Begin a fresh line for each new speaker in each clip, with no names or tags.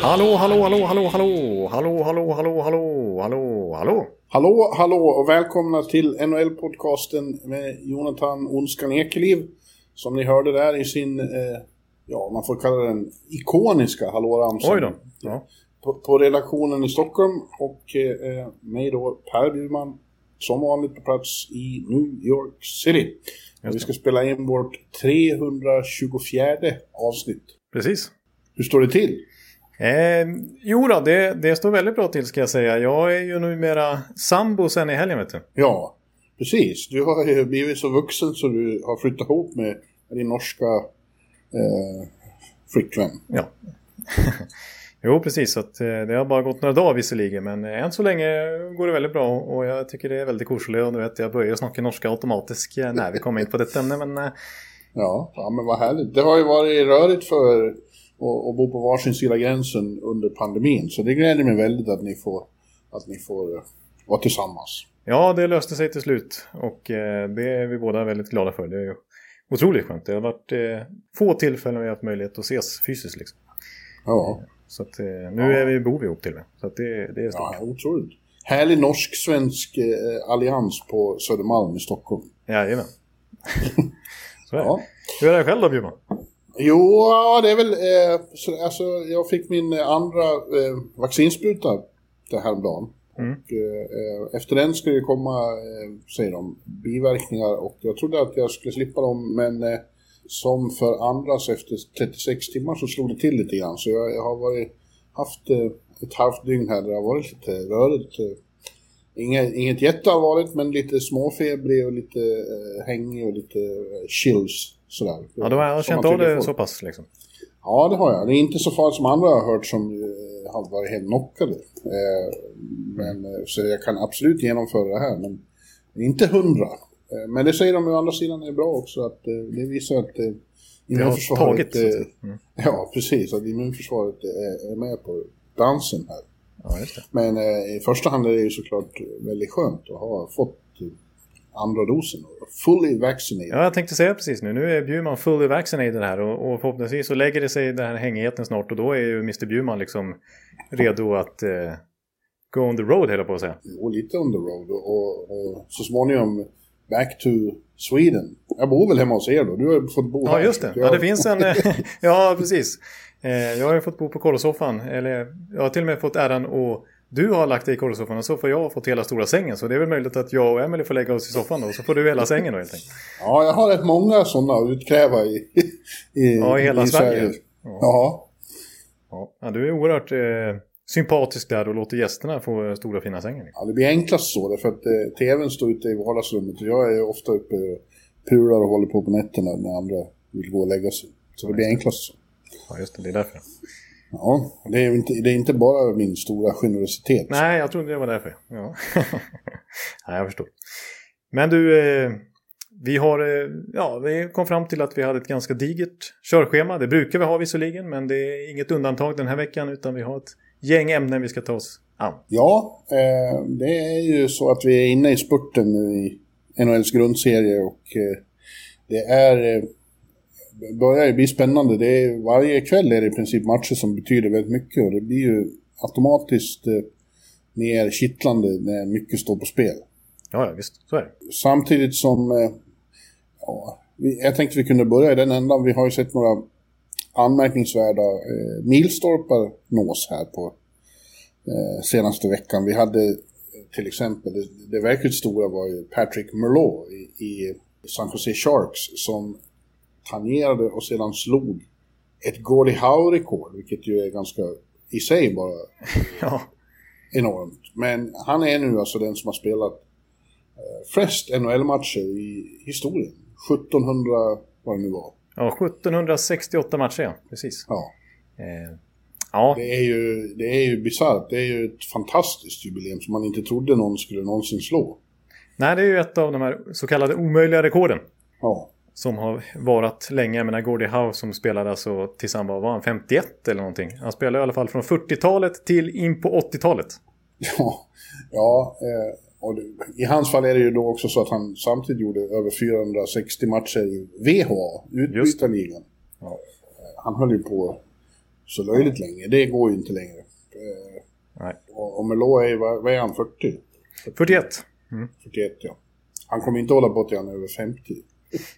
Hallå, hallå, hallå, hallå, hallå, hallå, hallå, hallå, hallå, hallå, hallå.
Hallå, hallå och välkomna till NHL-podcasten med Jonathan Onskan Ekeliv. Som ni hörde där i sin, eh, ja man får kalla den ikoniska hallåramsan.
Oj då. Ja.
På, på redaktionen i Stockholm och eh, mig då Per Bjurman som vanligt på plats i New York City. Vi ska spela in vårt 324 avsnitt.
Precis.
Hur står det till?
Eh, jo då, det, det står väldigt bra till ska jag säga. Jag är ju numera sambo sen i helgen vet du.
Ja, precis. Du har ju blivit så vuxen så du har flyttat ihop med din norska eh, flickvän.
Ja. jo, precis. Så att, eh, det har bara gått några dagar visserligen. Men eh, än så länge går det väldigt bra. Och jag tycker det är väldigt koselig. Och du vet, jag börjar snacka norska automatiskt eh, när vi kommer in på detta ämne. Men eh,
Ja, ja, men vad härligt. Det har ju varit rörigt för att, bo på varsin sida gränsen under pandemin. Så det gläder mig väldigt att ni får, att ni får vara tillsammans.
ja, det löste sig till slut. Och eh, det är vi båda väldigt glada för. Det är ju otroligt skönt. Det har varit få tillfällen vi har haft möjlighet att ses fysiskt. Liksom.
Ja,
Så att, eh, nu är vi, bor vi ihop till och med. Så att det, det är stort.
ja otroligt. Härlig norsk-svensk eh, allians på Södermalm i Stockholm.
Jajamän. Så är.
Ja.
Hur är det själv då Bjurman?
Jo, ja, det är väl... Eh, så, alltså, jag fick min eh, andra eh, vaccinspruta det här dagen.
Mm.
Och, eh, efter den skulle det komma, eh, säger de, biverkningar. Och jag trodde att jag skulle slippa dem, men som för andras efter 36 timmar så slog det till lite grann. Så jag, jag har varit, haft eh, ett halvt dygn här där det har varit lite rörigt. Eh, Inget, inget jätteallvarligt, men lite småfebrig och lite eh, hängig och lite eh, chills. Sådär.
Ja, du har känt av det så pass liksom.
Ja, det har jag. Det är inte så farligt som andra har hört som eh, har varit helt knockade. Eh, men, så jag kan absolut genomföra det här, men inte hundra. Eh, men det säger de å andra sidan är bra också, att eh, det visar att eh,
har tagit. säga. Mm.
Ja, precis. Att immunförsvaret är, är med på dansen här.
Ja.
Men eh, i första hand är det ju såklart väldigt skönt att ha fått andra dosen. Fully vaccinated.
Ja, jag tänkte säga precis nu. Nu är Bjurman fully vaccinated här och, och förhoppningsvis så lägger det sig den här hängigheten snart och då är ju Mr Bjurman liksom redo att eh, go on the road hela på att säga.
Och lite on the road och, och, och så småningom back to Sweden. Jag bor väl hemma hos er då? Du har fått bo
Ja,
här.
just det. Ja, det finns en... ja, precis. Eh, jag har ju fått bo på kollosoffan. Eller jag har till och med fått äran och du har lagt dig i kollosoffan och så får jag fått hela stora sängen. Så det är väl möjligt att jag och Emily får lägga oss i soffan då. Så får du hela sängen då helt enkelt.
Ja, jag har rätt många sådana att utkräva i, i,
Ja, i hela Sverige.
Ja.
Ja, ja du är oerhört eh, sympatisk där och låter gästerna få stora fina sängen.
ja, det blir enklast så. Därför att eh, tvn står ute i vardagsrummet och jag är ofta uppe och pular och håller på på nätterna när andra vill gå och lägga sig. Så det blir enklast så.
Ja, just det. Det är därför.
Ja, det är, inte, det är inte bara min stora generositet.
Nej, jag trodde det var därför. Ja. Nej, jag förstår. Men du, eh, vi har, eh, ja, vi kom fram till att vi hade ett ganska digert körschema. Det brukar vi ha visserligen, men det är inget undantag den här veckan, utan vi har ett gäng ämnen vi ska ta oss an.
Ja, eh, det är ju så att vi är inne i spurten nu i NHLs grundserie och eh, det är eh, börjar ju bli spännande. Det är, varje kväll är det i princip matcher som betyder väldigt mycket och det blir ju automatiskt eh, mer kittlande när mycket står på spel.
Ja, ja, visst. Så är det.
Samtidigt som, ja, jag tänkte vi kunde börja i den ändan. Vi har ju sett några anmärkningsvärda eh, milstolpar nås här på eh, senaste veckan. Vi hade till exempel, det, det verkligt stora var ju Patrick Merlot i, i San Jose Sharks som tangerade och sedan slog ett Gordie Howe-rekord, vilket ju är ganska i sig bara
Ja,
enormt. Men han är nu alltså den som har spelat eh, flest NHL-matcher i historien. 1700, vad det nu var.
Ja, 1768 matcher ja, precis.
Ja.
Eh, ja.
Det är ju, det är ju bisarrt. Det är ju ett fantastiskt jubileum som man inte trodde någon skulle någonsin slå.
Nej, det är ju ett av de här så kallade omöjliga rekorden.
Ja.
Som har varat länge. Jag menar Gordie Howe som spelade alltså tillsammans, var han 51 eller någonting? Han spelade i alla fall från 40-talet till in på 80-talet.
Ja, ja eh, och i hans fall är det ju då också så att han samtidigt gjorde över 460 matcher i VHA, utbytarligan. Ja. Eh, han höll ju på så löjligt länge, det går ju inte längre. Eh,
Nej.
Och, och Melo är, vad, vad är han, 40?
41.
Mm. 41 ja. Han kommer inte hålla på till han är över 50.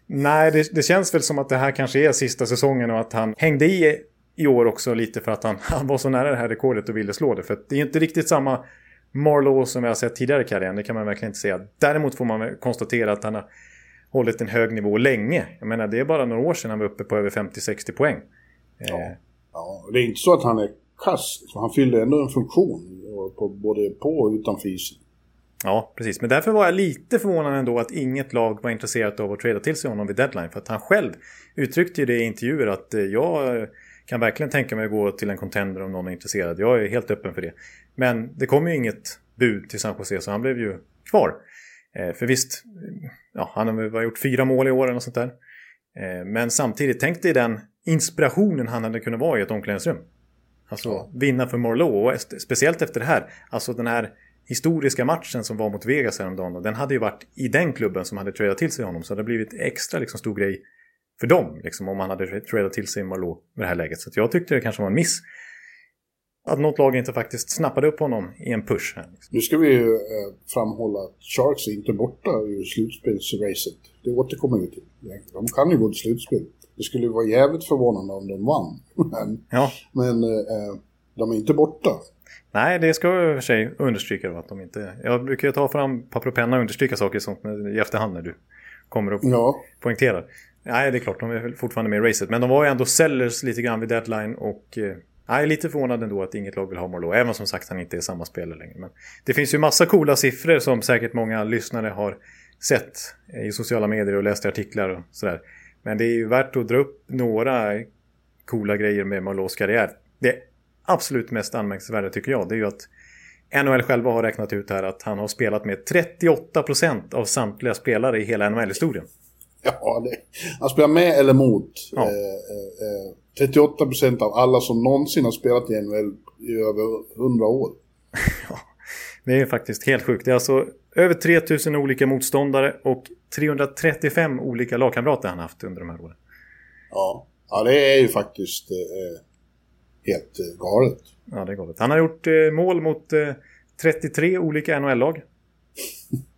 Nej, det, det, känns väl som att det här kanske är sista säsongen och att han hängde i i år också lite för att han, han var så nära det här rekordet och ville slå det. För det är inte riktigt samma Marlowe som vi har sett tidigare i karriären, det kan man verkligen inte säga. Däremot får man konstatera att han har hållit en hög nivå länge. Jag menar, det är bara några år sedan han var uppe på över 50-60 poäng.
Ja. Eh. ja, det är inte så att han är kass. Han fyller ändå en funktion på, både på och utanför isen.
Ja, precis. Men därför var jag lite förvånad ändå att inget lag var intresserat av att trada till sig honom vid deadline. För att han själv uttryckte ju det i intervjuer att eh, jag kan verkligen tänka mig att gå till en contender om någon är intresserad. Jag är helt öppen för det. Men det kom ju inget bud till San Jose så han blev ju kvar. Eh, för visst, ja, han har väl gjort fyra mål i år eller något sånt där. Eh, men samtidigt, tänk dig den inspirationen han hade kunnat vara i ett omklädningsrum. Alltså ja. vinna för Morlo och speciellt efter det här. Alltså den här historiska matchen som var mot Vegas häromdagen. Den hade ju varit i den klubben som hade tradat till sig honom. Så det hade blivit extra liksom, stor grej för dem. Liksom, om man hade tradat till sig Marlowe med det här läget. Så jag tyckte det kanske var en miss. Att något lag inte faktiskt snappade upp honom i en push. Här, liksom.
Nu ska vi ju eh, framhålla att Sharks är inte borta ur slutspelsracet. Det återkommer vi till. De kan ju gå till slutspel. Det skulle vara jävligt förvånande om de vann. men
ja.
men eh, de är inte borta.
Nej, det ska jag i och för sig understryka. Att de inte... Jag brukar ju ta fram papper och penna och understryka saker sånt i efterhand när du kommer och
ja.
poängterar. Nej, det är klart, de är fortfarande med i racet. Men de var ju ändå sellers lite grann vid deadline och... Eh, jag är lite förvånad ändå att inget lag vill ha Marlowe, även som sagt han inte är samma spelare längre. Men det finns ju massa coola siffror som säkert många lyssnare har sett eh, i sociala medier och läst i artiklar och sådär. Men det är ju värt att dra upp några coola grejer med Marlows karriär. Det absolut mest anmärkningsvärda tycker jag, det är ju att NHL själva har räknat ut här att han har spelat med 38% av samtliga spelare i hela NHL-historien.
Ja, det, han spelar med eller mot. Ja. Eh, eh, 38% av alla som någonsin har spelat i NHL i över 100 år.
det är faktiskt helt sjukt. Det är alltså över 3000 olika motståndare och 335 olika lagkamrater han haft under de här åren.
Ja, ja det är ju faktiskt eh, helt eh, galet.
Ja, det är galet. Han har gjort eh, mål mot 33 eh, olika NHL-lag.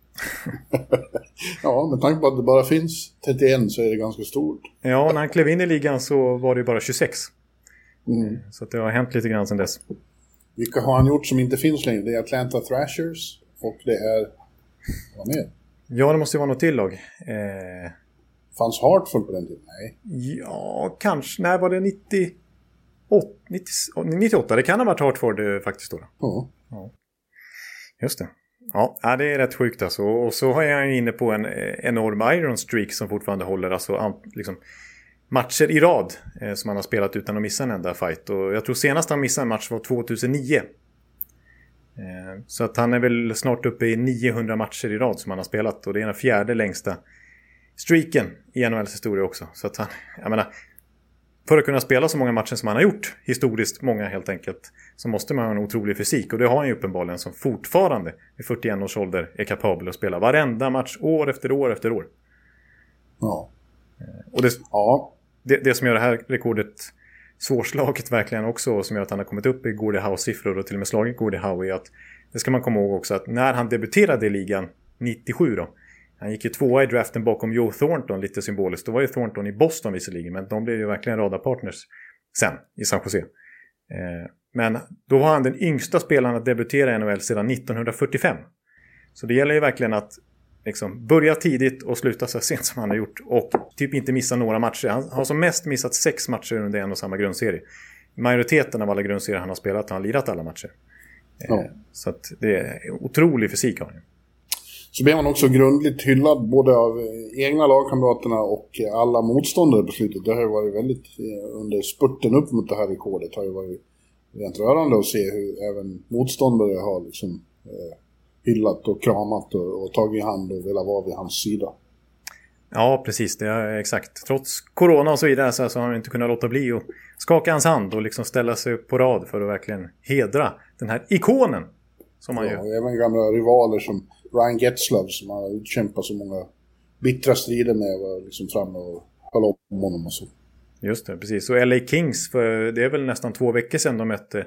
ja, med tanke på att det bara finns 31 så är det ganska stort.
Ja, när han klev in i ligan så var det bara 26. Mm. Så det har hänt lite grann sedan dess.
Vilka har han gjort som inte finns längre? Det är Atlanta Thrashers och det är... Vad mer?
Ja, det måste ju vara något till lag. Eh...
Fanns Hartford på den tiden? Nej.
Ja, kanske. När var det 90... 90, 98? Det kan ha varit Hartford eh, faktiskt då.
Ja.
ja. Just det. Ja, det är rätt sjukt alltså. Och så har jag inne på en eh, enorm Iron Streak som fortfarande håller alltså liksom, matcher i rad eh, som han har spelat utan att missa en enda fight. Och jag tror senast han missade en match var 2009. Eh, så att han är väl snart uppe i 900 matcher i rad som han har spelat. Och det är den fjärde längsta streaken i NHLs historia också. Så att han, jag menar, för att kunna spela så många matcher som han har gjort, historiskt många helt enkelt, så måste man ha en otrolig fysik. Och det har han ju uppenbarligen som fortfarande vid 41 års ålder är kapabel att spela varenda match år efter år efter år.
Ja.
Och det,
ja.
det, det som gör det här rekordet svårslaget verkligen också, och som gör att han har kommit upp i Gordie Howe-siffror och till och med slagit Gordie Howe, är att det ska man komma ihåg också att när han debuterade i ligan 97 då, han gick ju tvåa i draften bakom Joe Thornton lite symboliskt. Då var ju Thornton i Boston visserligen, men de blev ju verkligen radarpartners sen i San Jose. Eh, men då var han den yngsta spelaren att debutera i NHL sedan 1945. Så det gäller ju verkligen att liksom börja tidigt och sluta så sent som han har gjort. Och typ inte missa några matcher. Han har som mest missat sex matcher under en och samma grundserie. Majoriteten av alla grundserier han har spelat har han lirat alla matcher. Eh, ja. Så det är otrolig fysik av honom.
Så blev han också grundligt hyllad både av eh, egna lagkamraterna och alla motståndare på slutet. Det har ju varit väldigt, eh, under spurten upp mot det här rekordet har ju varit rent rörande att se hur även motståndare har liksom eh, hyllat och kramat och, och tagit i hand och velat vara vid hans sida.
Ja, precis. Det är exakt. Trots corona och så vidare så, så har han inte kunnat låta bli att skaka hans hand och liksom ställa sig upp på rad för att verkligen hedra den här ikonen. Som han ja,
gör. Även gamla rivaler som Ryan Getzlav som har utkämpat så många bittra strider med var liksom framme och höll om honom och så.
Just det, precis. Och LA Kings, för det är väl nästan två veckor sedan de mötte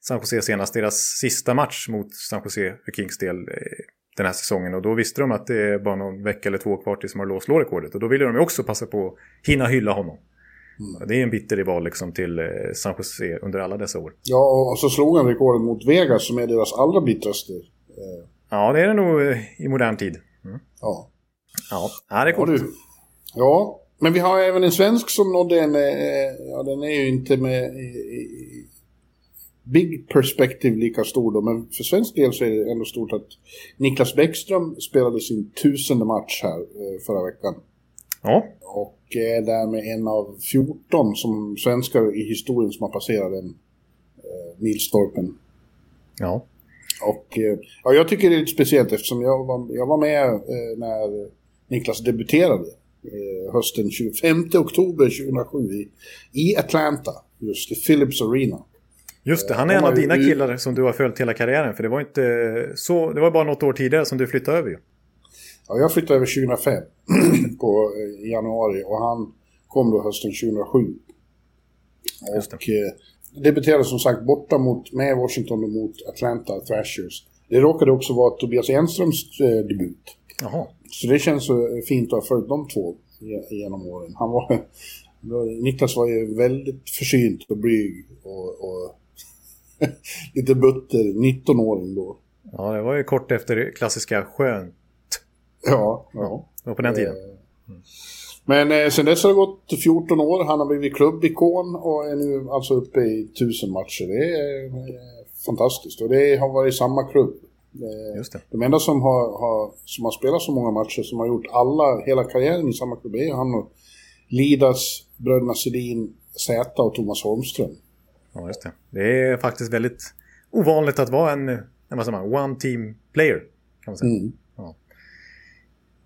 San Jose senast. Deras sista match mot San Jose för Kings del eh, den här säsongen. Och då visste de att det är bara någon vecka eller två kvar tills har låst rekordet. Och då ville de ju också passa på att hinna hylla honom. Mm. Det är en bitter rival liksom till eh, San Jose under alla dessa år.
Ja, och så slog han rekordet mot Vegas som är deras allra bittraste. Eh.
Ja, det är det nog i modern tid.
Mm. Ja.
Ja, det är coolt.
Ja, ja, men vi har även en svensk som nådde en... Ja, den är ju inte med big perspective lika stor då, men för svensk del så är det ändå stort att Niklas Bäckström spelade sin tusende match här eh, förra veckan.
Ja.
Och är därmed en av 14 som svenskar i historien som har passerat den eh, milstolpen.
Ja.
Och eh, ja, jag tycker det är lite speciellt eftersom jag var, jag var med eh, när Niklas debuterade eh, hösten 25 oktober 2007 i, i Atlanta, just i Philips Arena.
Just det, han är en av dina killar som du har följt hela karriären. För det var inte så, det var bara något år tidigare som du flyttade över ju.
Ja, jag flyttade över 2005 på eh, januari och han kom då hösten 2007. Och eh, debuterade som sagt borta mot, med Washington och mot Atlanta Thrashers. Det råkade också vara Tobias Enströms eh, debut.
Jaha.
Så det känns fint att ha följt de två genom åren. Han var, Niklas var ju väldigt försynt och blyg och, och lite butter, 19-åring då.
Ja, det var ju kort efter klassiska skönt.
Ja, ja.
Det var på den tiden.
Mm. Men eh, sen dess har det gått 14 år. Han har blivit klubbikon och är nu alltså uppe i 1000 matcher. Det är eh, fantastiskt. Och det har varit samma klubb.
Eh, Just det.
De enda som har, har, som har spelat så många matcher, som har gjort alla, hela karriären i samma klubb, är han och Lidas, bröderna Sedin, Zäta och Thomas Holmström.
Ja, just det. Det är faktiskt väldigt ovanligt att vara en, en vad man, one team player. Kan man säga. Mm.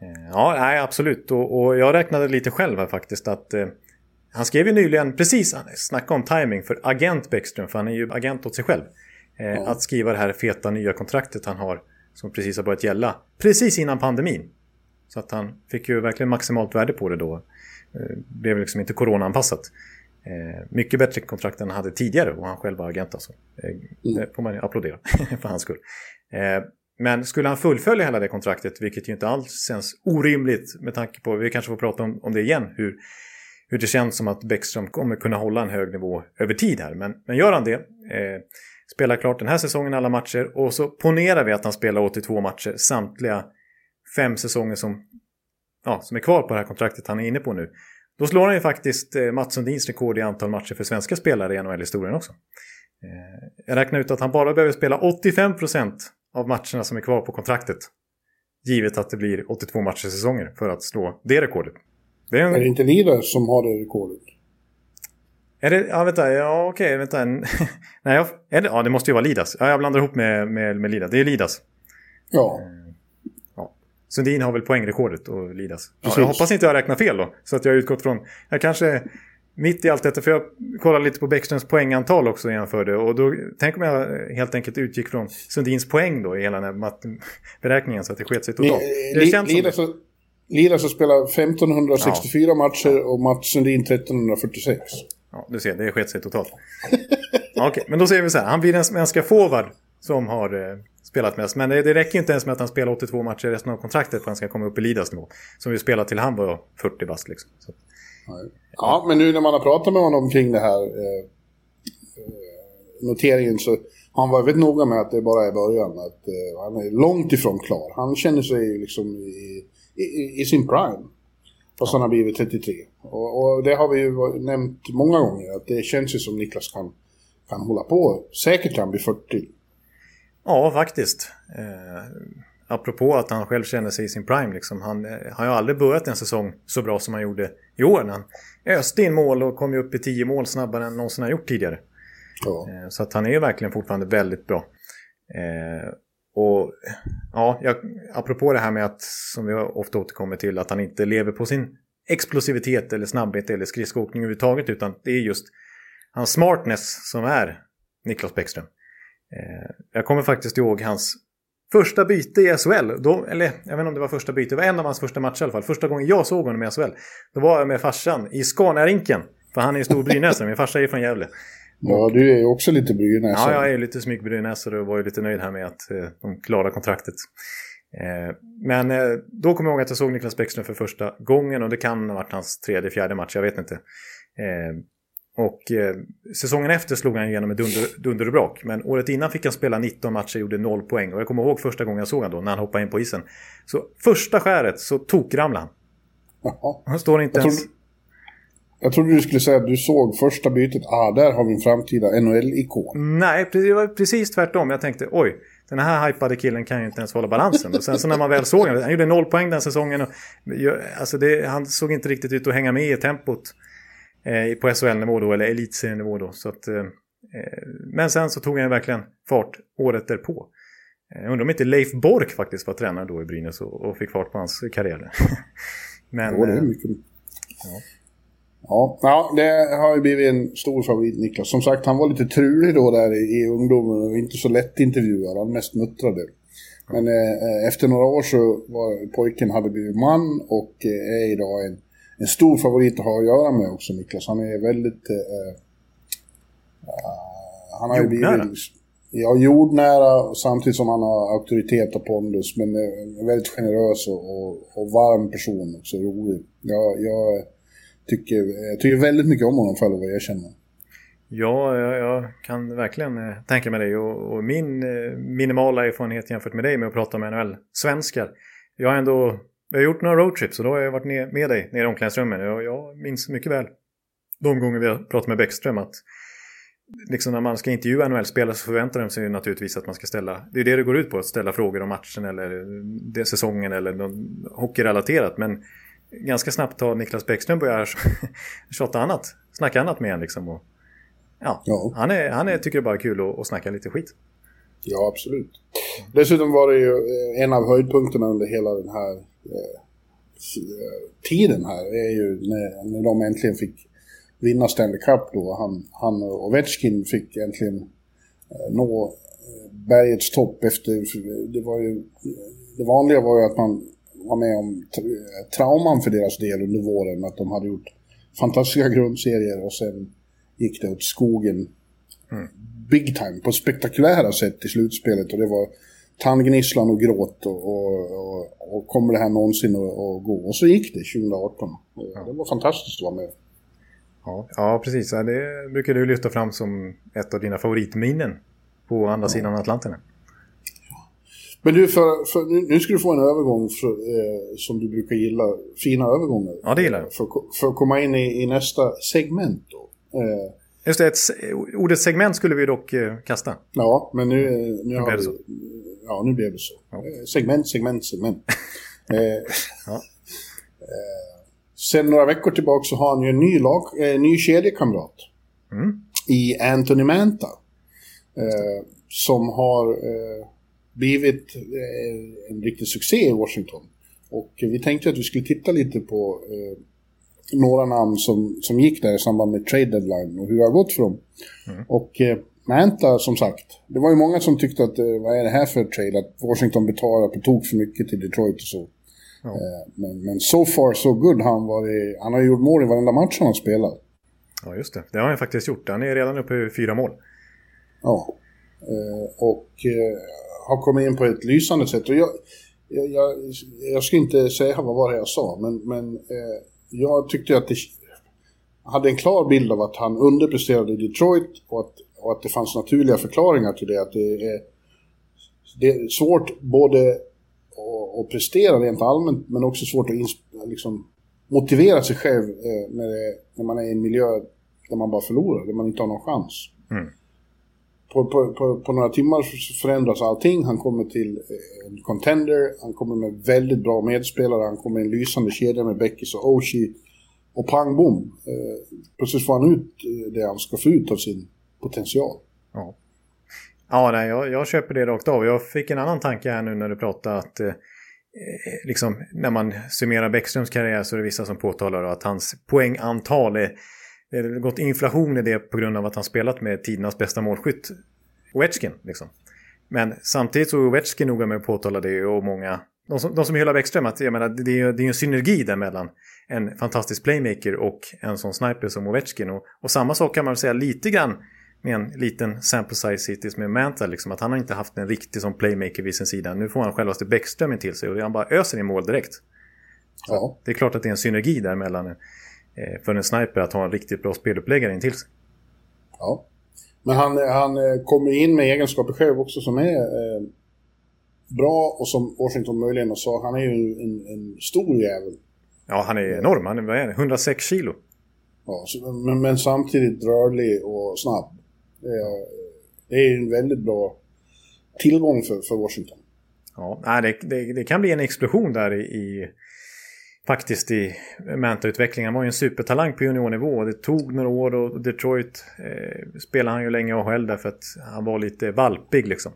Ja. Eh, ja, nej, absolut. Och, och, jag räknade lite själv här faktiskt att eh, han skrev ju nyligen, precis, snacka om timing för agent Bäckström, för han är ju agent åt sig själv. Eh, ja. Att skriva det här feta nya kontraktet han har, som precis har börjat gälla, precis innan pandemin. Så att han fick ju verkligen maximalt värde på det då. Eh, blev liksom inte coronaanpassat. Eh, mycket bättre kontrakt än han hade tidigare och han själv var agent alltså. Eh, mm. Det får man ju applådera för hans skull. Men skulle han fullfölja hela det kontraktet, vilket ju inte alls känns orimligt med tanke på, vi kanske får prata om, om det igen, hur, hur det känns som att Bäckström kommer kunna hålla en hög nivå över tid här. Men, men gör han det, eh, spelar klart den här säsongen alla matcher och så ponerar vi att han spelar 82 matcher samtliga fem säsonger som, ja, som är kvar på det här kontraktet han är inne på nu. Då slår han ju faktiskt eh, Mats Sundins rekord i antal matcher för svenska spelare i NHL-historien också. Eh, jag räknar ut att han bara behöver spela 85% av matcherna som är kvar på kontraktet. Givet att det blir 82 matcher säsonger för att slå det rekordet.
Det är, en... är det inte Lidas som har det rekordet?
Är det, ja vänta, ja okej, vänta. Nej, jag, är det, ja det måste ju vara Lidas. Ja, jag blandar ihop med, med, med Lidas. Det är Lidas.
Ja.
Eh, Sundin har väl poängrekordet och Lidas. Ja, jag hoppas inte jag räknar fel då. Så att jag har utgått från... Jag kanske... Mitt i allt detta, för jag kollade lite på Bäckströms poängantal också och jämförde. Och då, tänk om jag helt enkelt utgick från Sundins poäng då i hela den här beräkningen så att det sket sig totalt.
Det känns Lidas, som... Lidas har spelat 1564 ja. matcher och Mats Sundin 1346.
Ja, du ser, det sket sig totalt. Okej, okay, men då ser vi så här. Han blir den svenska forward som har eh, spelat mest. Men det, det räcker inte ens med att han spelar 82 matcher resten av kontraktet för att han ska komma upp i Lidas nivå. Som vi spelade till han var 40 bast liksom. Så.
Ja, men nu när man har pratat med honom kring det här eh, eh noteringen så har han varit väldigt noga med att det bara är början. Att eh, han är långt ifrån klar. Han känner sig liksom i, i, i sin prime. Fast ja. han har blivit 33. Och, och, det har vi ju nämnt många gånger. Att det känns ju som Niklas kan, kan hålla på. Säkert kan han bli 40.
Ja, faktiskt. Eh, apropå att han själv känner sig i sin prime. Liksom. Han eh, har ju aldrig börjat en säsong så bra som han gjorde i år. När han öste in mål och kom ju upp i tio mål snabbare än någonsin har gjort tidigare. Ja. Eh, så att han är ju verkligen fortfarande väldigt bra. Eh, och ja, jag, apropå det här med att, som vi ofta återkommer till, att han inte lever på sin explosivitet eller snabbhet eller skridskoåkning överhuvudtaget, utan det är just hans smartness som är Niklas Bäckström. Eh, jag kommer faktiskt ihåg hans första byte i SHL. Då, eller jag vet inte om det var första byte, det var en av hans första matcher i alla fall. Första gången jag såg honom i SHL. Då var jag med farsan i Scanarinken. För han är ju stor brynäsare, min farsa är från Gävle.
Ja, du är ju också lite brynäsare.
Ja, jag är lite smygbrynäsare och var ju lite nöjd här med att eh, de klarade kontraktet. Eh, men eh, då kommer jag ihåg att jag såg Niklas Bäckström för första gången och det kan ha varit hans tredje, fjärde match, jag vet inte. Och eh, säsongen efter slog han igenom ett dunder, dunder och brak. Men året innan fick han spela 19 matcher och gjorde 0 poäng. Och jag kommer ihåg första gången jag såg honom då, när han hoppade in på isen. Så första skäret så tokramlade han. Jaha. Han står inte
jag
ens...
Trodde, jag trodde du skulle säga att du såg första bytet. Ah, där har vi en framtida NHL-ikon.
Nej, det var precis tvärtom. Jag tänkte, oj, den här hypade killen kan ju inte ens hålla balansen. Och sen så när man väl såg honom, han gjorde 0 poäng den säsongen. Och, alltså det, han såg inte riktigt ut att hänga med i tempot eh, på SHL-nivå då, eller elitserienivå då. Så att, eh, men sen så tog han verkligen fart året därpå. Eh, jag undrar om inte Leif Bork faktiskt var tränare då i Brynäs och, och fick fart på hans karriär.
men, jo, det är eh, mycket. Ja. Ja, ja, det har ju blivit en stor favorit Niklas. Som sagt, han var lite trulig då där i, i ungdomen och inte så lätt intervjuad. Han mest muttrade. Men eh, efter några år så var pojken hade blivit man och eh, är idag en en stor favorit att ha att göra med också, Niklas. Han är väldigt... Eh,
uh, han har jordnära? Blivit,
ja, jordnära samtidigt som han har auktoritet och pondus. Men eh, väldigt generös och, och, och, varm person också, rolig. Jag, jag, tycker, jag tycker väldigt mycket om honom, för att erkänna.
Ja, jag, jag, kan verkligen eh, tänka mig det. Och, och, min eh, minimala erfarenhet jämfört med dig med att prata med NHL-svenskar. Jag har ändå vi har gjort några roadtrips och då har jag varit med dig nere i omklädningsrummen. Jag, jag minns mycket väl de gånger vi har pratat med Bäckström att liksom när man ska intervjua NHL-spelare så förväntar de sig naturligtvis att man ska ställa, det är det det går ut på, att ställa frågor om matchen eller det säsongen eller någon hockeyrelaterat. Men ganska snabbt har Niklas Bäckström börjat tjata annat, snacka annat med en liksom. Och, ja, ja. Han, är, han är, tycker det bara är kul att, att snacka lite skit.
Ja, absolut. Dessutom var det ju eh, en av höjdpunkterna under hela den här tiden här är ju när, när de äntligen fick vinna Stanley Cup då. Han, han och Ovechkin fick äntligen eh, nå eh, bergets topp efter, det var ju, det vanliga var ju att man var med om trauman för deras del under våren, att de hade gjort fantastiska grundserier och sen gick det åt skogen mm. big time på spektakulära sätt i slutspelet och det var tandgnisslan och gråt och, och, och, kommer det här någonsin att gå? Och så gick det 2018. Ja. Det var fantastiskt att vara med.
Ja, ja precis. Det brukar du lyfta fram som ett av dina favoritminnen på andra ja. sidan Atlanten.
Men du, för, för, nu ska du få en övergång för, eh, som du brukar gilla. Fina övergångar.
Ja, det gillar jag.
För, för att komma in i, i nästa segment då. Eh,
Just det, ett, ordet segment skulle vi dock eh, kasta.
Ja, men nu, nu har vi... Ja, nu blev det så. Ja. Eh, segment, segment, segment. eh, ja. eh, sen några veckor tillbaka så har han ju en ny, lag, eh, ny kedjekamrat. Mm. I Anthony Manta. Eh, som har eh, blivit eh, en riktig succé i Washington. Och vi tänkte att vi skulle titta lite på några namn som, som gick där i samband med trade deadline och hur det har gått för dem. Mm. Och Manta, som sagt, det var ju många som tyckte att eh, vad är det här för trade? Att Washington betalar på tok för mycket till Detroit och så. Ja. Eh, men, men so far so good. Han, var i, han har gjort mål i varenda match han har spelat.
Ja, just det. Det har han faktiskt gjort. Han är redan uppe i fyra mål.
Ja. Eh, och har kommit in på ett lysande sätt. Och jag, jag, jag, jag ska inte säga vad var det jag sa, men, men jag tyckte att det hade en klar bild av att han underpresterade i Detroit och att och att det fanns naturliga förklaringar till det. Att det är, det är svårt både att, prestera rent allmänt men också svårt att liksom, motivera sig själv eh, när, det, när man är i en miljö där man bara förlorar, där man inte har någon chans. Mm. på, på, på, på, några timmar förändras allting. Han kommer till eh, en contender, han kommer med väldigt bra medspelare, han kommer i en lysande kedja med Beckis och Oshie. Och pang bom, eh, plötsligt får han ut eh, det han ska få ut av sin potential.
Ja, ja nej, jag, jag köper det rakt av. Jag fick en annan tanke här nu när du pratade att eh, eh, liksom, när man summerar Bäckströms karriär så är det vissa som påtalar att hans poängantal är det har gått inflation i det på grund av att han spelat med tidernas bästa målskytt, Ovechkin. Liksom. Men samtidigt så är Ovechkin noga med att påtala det och många, de som, de som hyllar Bäckström, att jag menar, det, är, det är en synergi där mellan en fantastisk playmaker och en sån sniper som Ovechkin. Och, och samma sak kan man säga lite grann med en liten sample size hittills med Manta, liksom, att han har inte haft en riktig som playmaker vid sin sida. Nu får han självaste Bäckström till sig och han bara öser i mål direkt. Ja. Det är klart att det är en synergi där mellan Eh, för en sniper att ha en riktigt bra speluppläggare in till sig.
Ja. Men han, han eh, kommer in med egenskaper själv också som är eh, bra och som Washington möjligen sa, han är ju en, en stor jävel.
Ja, han är enorm. Han är, är 106 kilo.
Ja, men, men, samtidigt rörlig och snabb. Det är, det är en väldigt bra tillgång för, för Washington.
Ja, det, det, det kan bli en explosion där i, i faktiskt i Manta-utvecklingen. Han var ju en supertalang på juniornivå. Det tog några år och Detroit eh, spelade han ju länge i AHL därför att han var lite valpig liksom.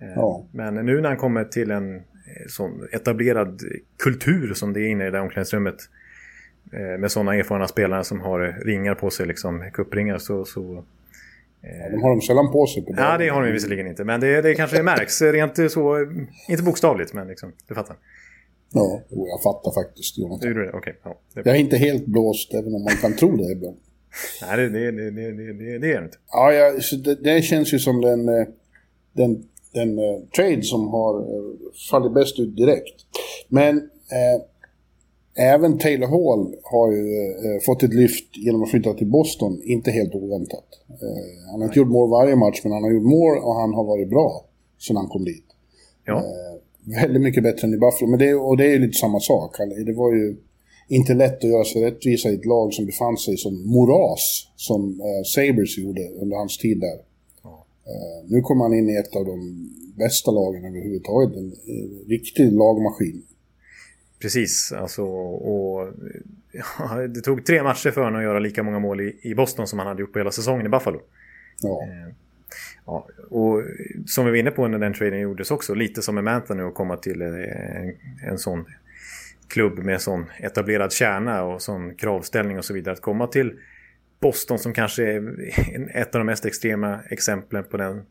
Eh, ja. Men nu när han kommer till en eh, sån etablerad kultur som det är inne i det omklädningsrummet eh, med sådana erfarna spelare som har ringar på sig, liksom kuppringar, så... så
Ja, de har de sällan på sig. På
ja, det har de visserligen inte. Men det, det kanske märks rent så, inte bokstavligt, men liksom, du fattar.
Ja, jag fattar faktiskt. Jonathan.
Det Okay. Ja,
det jag är inte helt blåst, även om man kan tro det ibland.
Nej, det, det, det, det, det, är det inte.
Ja, ja det, det, känns ju som den, eh, den, den uh, trade som har uh, fallit bäst ut direkt. Men uh, även Taylor Hall har ju fått ett lyft genom att flytta till Boston, inte helt oväntat. han har inte gjort mål varje match, men han har gjort mål och han har varit bra sedan han kom dit. Ja väldigt mycket bättre än i Buffalo. Men det, och det är ju lite samma sak. Det var ju inte lätt att göra sig rättvisa i ett lag som befann sig som moras, som uh, Sabres gjorde under hans tid där. Ja. Uh, nu kommer han in i ett av de bästa lagen överhuvudtaget, en, en riktig lagmaskin.
Precis, alltså och ja, det tog tre matcher för honom att göra lika många mål i, i Boston som han hade gjort på hela säsongen i Buffalo. Ja. Eh, Ja, och som vi var inne på när den traden gjordes också, lite som med Manta nu att komma till en, en sån klubb med sån etablerad kärna och sån kravställning och så vidare. Att komma till Boston som kanske är ett av de mest extrema exemplen på, den,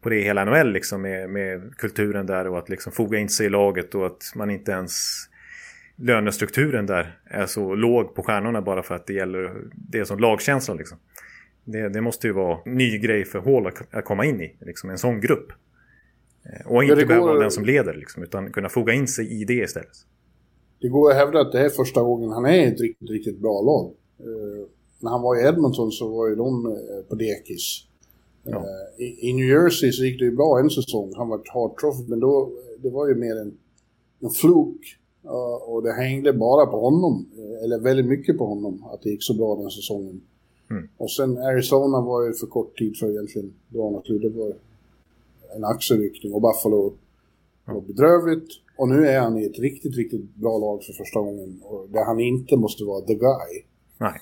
på det i hela NHL liksom med, med kulturen där och att liksom foga in sig i laget och att man inte ens lönestrukturen där är så låg på stjärnorna bara för att det gäller det är som lagkänsla liksom. Det, det, måste ju vara ny grej för Hall att, att komma in i, liksom en sån grupp. Eh, och inte behöva vara den som leder, liksom, utan kunna foga in sig i det istället.
Det går att hävda att det är första gången han är i ett riktigt, riktigt bra lag. Uh, när han var i Edmonton så var ju de uh, på dekis. Ja. Uh, i, i, New Jersey så gick det ju bra en säsong. Han var hard trophy, men då, det var ju mer en, en fluk. Och det hängde bara på honom, eller väldigt mycket på honom, att det gick så bra den säsongen. Mm. Och sen Arizona var ju för kort tid för egentligen dra något Det var en axelryckning och Buffalo var bedrövligt. Och nu är han i ett riktigt, riktigt bra lag för första gången. Och där han inte måste vara the guy.
Nej.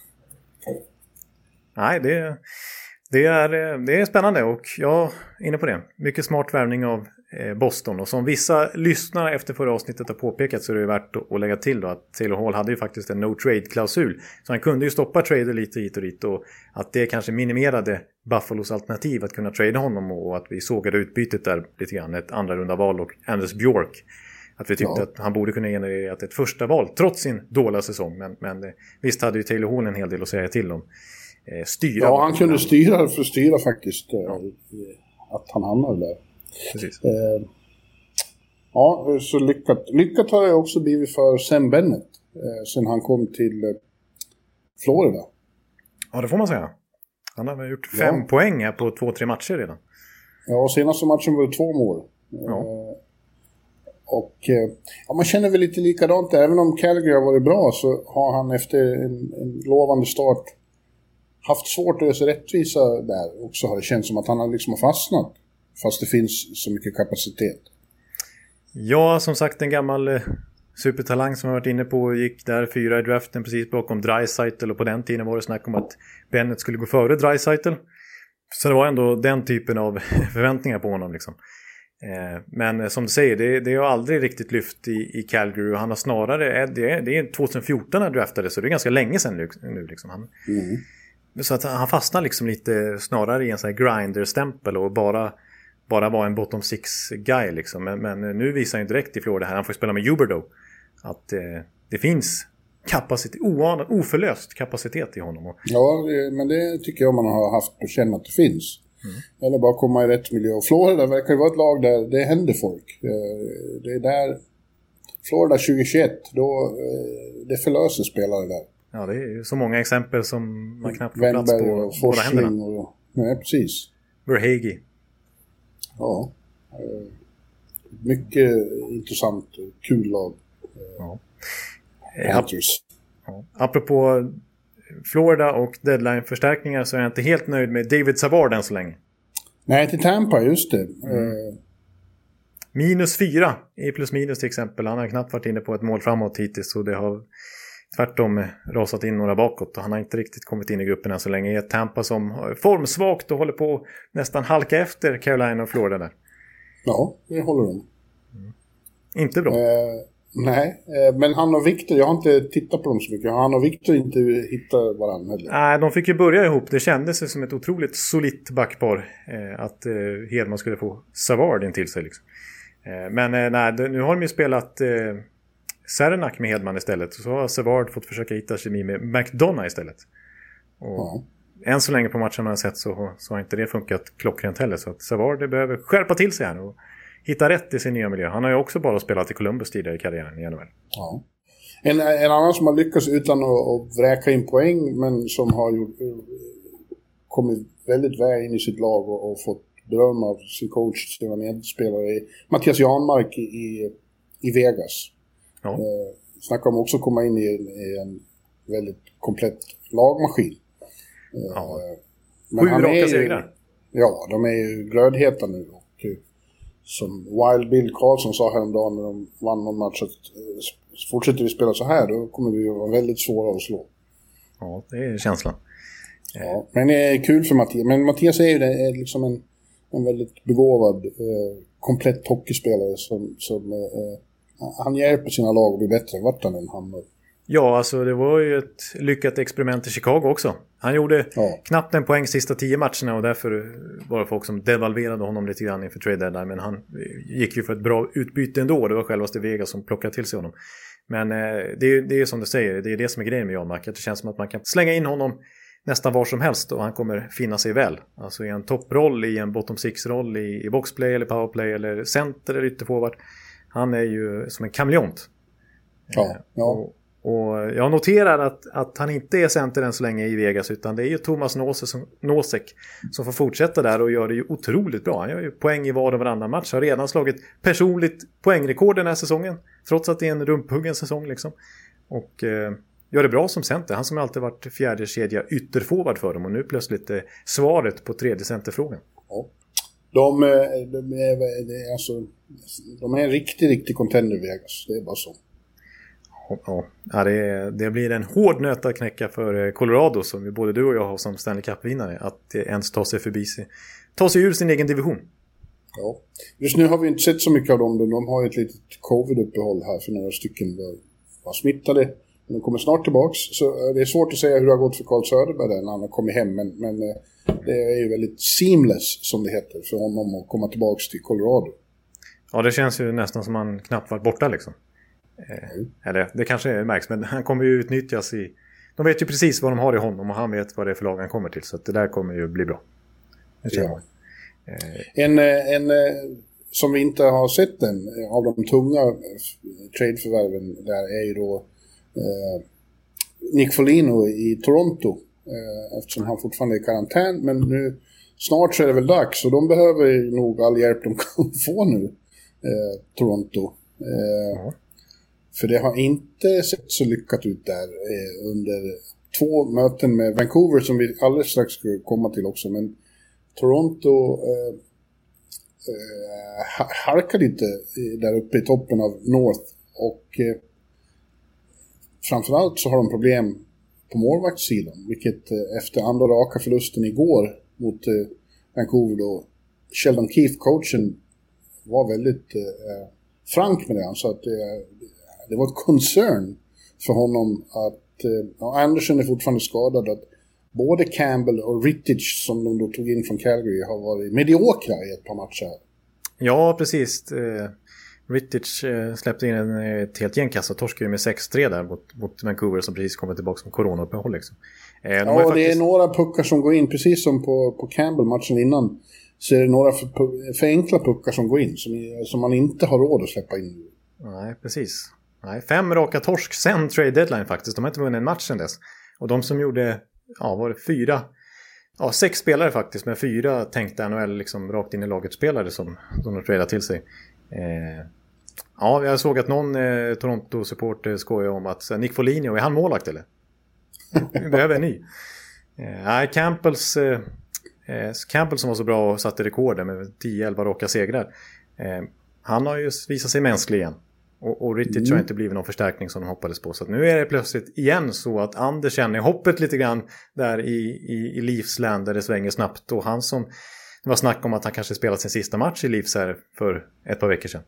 Nej, det, det, är, det är spännande och jag är inne på det. Mycket smart värvning av Boston. Och som vissa lyssnare efter förra avsnittet har påpekat så är det värt att lägga till då att Taylor Hall hade ju faktiskt en no trade-klausul. Så han kunde ju stoppa trader lite hit och dit och att det kanske minimerade Buffalos alternativ att kunna trada honom och att vi sågade utbytet där lite grann. Ett andra runda val och Anders Björk. Att vi tyckte ja. att han borde kunna generera ett första val trots sin dåliga säsong. Men, men eh, visst hade ju Taylor Hall en hel del att säga till om.
Eh, styra. Ja, han kunde styra för styra faktiskt. Ja. Att han hamnade där. Precis. Eh, ja, så lyckat. Lyckat har det också blivit för Sam Bennett eh, sen han kom till eh, Florida.
Ja, det får man säga. Han har gjort fem ja. poäng här på två, tre matcher redan.
Ja, och senaste matchen var det två mål. Ja. Eh, och eh, ja, man känner väl lite likadant. Även om Calgary har varit bra så har han efter en, en lovande start haft svårt att göra sig rättvisa där också har det känts som att han har liksom fastnat. Fast det finns så mycket kapacitet.
Ja, som sagt en gammal eh, supertalang som jag varit inne på gick där fyra i draften precis bakom Dreisaitl och på den tiden var det snack om att Bennett skulle gå före Dreisaitl. Så det var ändå den typen av förväntningar på honom liksom. Eh, men eh, som du säger, det, det har aldrig riktigt lyft i, i Calgary och han har snarare, det är, det är 2014 han draftade så det är ganska länge sedan nu. Liksom. Han, mm. Så att han fastnar liksom lite snarare i en sån här grinder-stämpel och bara, bara vara en bottom six-guy liksom. Men, men, nu visar han direkt i Florida här, han får spela med Huberdo, att eh, det finns kapacitet, oanad, oförlöst kapacitet i honom.
Ja, men det tycker jag man har haft på känn att det finns. Mm. Eller bara komma i rätt miljö. Och Florida verkar ju vara ett lag där det händer folk. Eh, det är där... Florida 2021, då... Eh, det förlöser spelare där.
Ja, det är så många exempel som man knappt får plats på
och båda händerna. Och, nej, precis.
Verhage.
Ja. Eh, mycket intressant och kul lag. Ja.
Panthers. Ja. Apropå Florida och deadline-förstärkningar så är jag inte helt nöjd med David Savard än så länge.
Nej, till Tampa, just det. Mm.
Minus fyra i plus minus till exempel. Han har knappt varit inne på ett mål framåt hittills och det har tvärtom rasat in några bakåt och han har inte riktigt kommit in i gruppen än så länge. Ett Tampa som är formsvagt och håller på nästan halka efter Carolina och Florida där.
Ja, det håller de.
Mm. Inte bra.
Eh, Nej, eh, men han och Viktor, jag har inte tittat på dem så mycket. Han och Viktor inte hittat varandra heller.
Nej, de fick ju börja ihop. Det kändes som ett otroligt solitt backpar. Eh, att eh, Hedman skulle få Savard in till sig. Liksom. Men nej, nu har de ju spelat Serenak med Hedman istället. Så har Savard fått försöka hitta kemi med McDonough istället. Och ja. Än så länge på matchen har jag sett så, så har inte det funkat klockrent heller. Så att Savard behöver skärpa till sig här. Och hitta rätt i sin nya miljö. Han har ju också bara spelat i Columbus tidigare i karriären i NHL.
Ja. En, en annan som har lyckats utan att, att vräka in poäng, men som har gjort, kommit väldigt väl in i sitt lag och, och fått beröm av sin coach, sina medspelare, Mattias Janmark i, i Vegas. Ja. Eh, snackar om också komma in i, i en väldigt komplett lagmaskin.
Eh, ja. Sju raka segrar.
Ja, de är ju glödheta nu. Och, som Wild Bill Karlsson sa häromdagen när de vann någon match att eh, fortsätter vi spela så här då kommer vi att vara väldigt svåra att slå.
Ja, det är känslan.
Ja, men det är kul för Mattias. Men Mattias är ju det, är liksom en, en väldigt begåvad, eh, komplett hockeyspelare som, som eh, han hjälper sina lag att bli bättre vart han än hamnar.
Ja, alltså det var ju ett lyckat experiment i Chicago också. Han gjorde ja. knappt en poäng sista tio matcherna och därför var det folk som devalverade honom lite grann inför trade deadline. Men han gick ju för ett bra utbyte ändå. Det var självaste Vegas som plockade till sig honom. Men eh, det, är, det är som du säger, det är det som är grejen med Jan Mack. Det känns som att man kan slänga in honom nästan var som helst och han kommer finna sig väl. Alltså i en topproll, i en bottom six-roll, i, i boxplay eller powerplay eller center eller ytterforward. Han är ju som en kameleont.
Ja, eh, ja. Och,
och jag noterar att, att han inte är center än så länge i Vegas utan det är ju Thomas Nosek som får fortsätta där och gör det ju otroligt bra. Han gör ju poäng i var och varannan match. Har redan slagit personligt poängrekord den här säsongen. Trots att det är en rumphuggen säsong liksom. Och eh, gör det bra som center. Han som alltid varit fjärde kedja ytterforward för dem och nu plötsligt eh, svaret på tredje centerfrågan.
Ja. De, eh, de, är, alltså, de är en riktig, riktig contender Vegas. Det är bara så.
Ja, det, det, blir en hård nöt att knäcka för eh, Colorado som både du och jag har som Stanley Cup-vinnare. Att ens ta sig förbi sig, ta sig ur sin egen division.
Ja. Just nu har vi inte sett så mycket av dem. De har ett litet covid-uppehåll här för några stycken var, smittade. Men de kommer snart tillbaks. Så eh, det är svårt att säga hur det har gått för Carl Söderberg där när han har kommit hem. Men, men eh, det är ju väldigt seamless som det heter för honom att komma tillbaks till Colorado.
Ja, det känns ju nästan som han knappt varit borta liksom. Mm. Eller det kanske märks, men han kommer ju utnyttjas i... De vet ju precis vad de har i honom och han vet vad det är för lag han kommer till. Så det där kommer ju bli bra.
Ja. Eh. En, eh, en som vi inte har sett än av de tunga tradeförvärven där är ju då eh, Nick Folino i Toronto. Eh, eftersom han fortfarande är i karantän. Men nu snart så är det väl dags och de behöver nog all hjälp de kan få nu. Eh, Toronto. Eh, för det har inte sett så lyckat ut där eh, under två möten med Vancouver som vi alldeles strax ska komma till också. Men Toronto eh, eh, halkar lite där uppe i toppen av North. Och eh, framförallt så har de problem på målvaktssidan. Vilket eh, efter andra raka förlusten igår mot eh, Vancouver då, Sheldon Keefe, coachen, var väldigt eh, frank med det. Han sa att det, det var ett concern för honom att, ja, Anderson är fortfarande skadad, att både Campbell och Rittich som de då tog in från Calgary har varit mediokra i ett par matcher.
Ja, precis. Eh, Rittich eh, släppte in en, ett helt gäng och torskade med 6-3 där mot, mot Vancouver som precis kommit tillbaka från coronauppehåll. Liksom.
Eh, ja, faktiskt... det är några puckar som går in, precis som på, på Campbell matchen innan. Så är det några för, för enkla puckar som går in, som, som man inte har råd att släppa in.
Nej, precis. Nej, fem raka torsk sen trade deadline faktiskt. De har inte vunnit en match sen dess. Och de som gjorde, ja var det fyra, ja sex spelare faktiskt, men fyra tänkte NHL liksom rakt in i laget spelare som, som de tradade till sig. Eh, ja, jag såg att någon eh, Toronto-supporter skojade om att Nick Foligno, är han målvakt eller? Vi behöver en ny. Eh, nej, Campbells, eh, eh, Campbell som var så bra och satte rekord med 10-11 raka segrar. Eh, han har ju visat sig mänsklig igen. Och, och Rittich mm. har inte blivit någon förstärkning som de hoppades på. Så nu är det plötsligt igen så att Anders känner hoppet lite grann där i, i, i Leafs land där det svänger snabbt. Och han som, det var snack om att han kanske spelat sin sista match i Leafs här för ett par veckor sedan.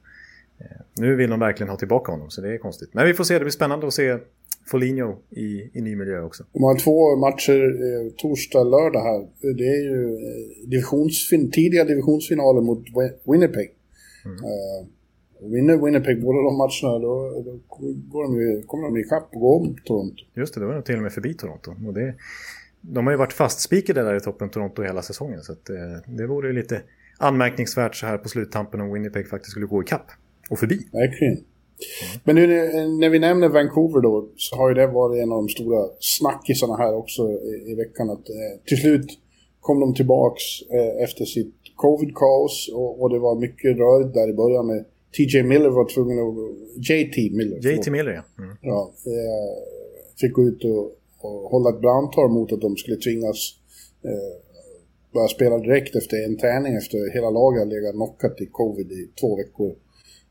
Eh, nu vill de verkligen ha tillbaka honom så det är konstigt. Men vi får se, det blir spännande att se Foligno i, i ny miljö också.
De har två matcher eh, torsdag, lördag här. Det är ju eh, divisionsfin tidiga divisionsfinaler mot Winnipeg. Mm. Uh, Vinner Winnipeg båda de matcherna då, då går de ju, kommer de ikapp och går om Toronto.
Just det, då är de till och med förbi Toronto. Och det, de har ju varit fastspikade där i toppen Toronto hela säsongen. Så att, eh, det vore ju lite anmärkningsvärt så här på sluttampen om Winnipeg faktiskt skulle gå ikapp och förbi.
Verkligen. Men nu när vi nämner Vancouver då så har ju det varit en av de stora snackisarna här också i, i veckan. Att eh, till slut kom de tillbaks eh, efter sitt covid-kaos och, och, det var mycket rörigt där i början med TJ Miller var tvungen att... JT Miller.
JT Miller, ja.
Mm. Ja, eh, fick gå ut och, och hålla ett brandtal mot att de skulle tvingas eh, börja spela direkt efter en träning efter hela laget legat knockat i covid i två veckor.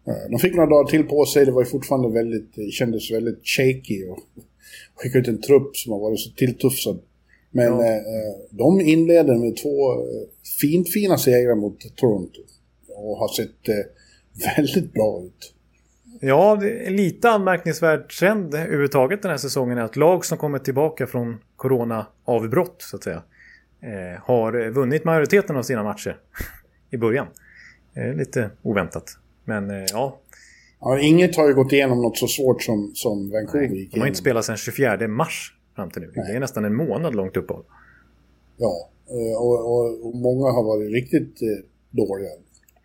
Eh, de fick några dagar till på sig, det var ju fortfarande väldigt, det kändes väldigt shaky och skicka ut en trupp som har varit så tilltufsad. Men ja. eh, eh de inleder med två eh, fint fina segrar mot Toronto och har sett eh, väldigt bra ut.
Ja, det är lite anmärkningsvärd trend överhuvudtaget den här säsongen är att lag som kommer tillbaka från corona-avbrott så att säga eh, har vunnit majoriteten av sina matcher i början. Eh, lite oväntat. Men eh, ja.
ja. Inget har ju gått igenom något så svårt som, som Vancouver
Nej, De har inte spelat sedan 24 mars fram till nu. Nej. Det är nästan en månad långt uppehåll.
Ja, eh, och, och, och, många har varit riktigt eh, dåliga.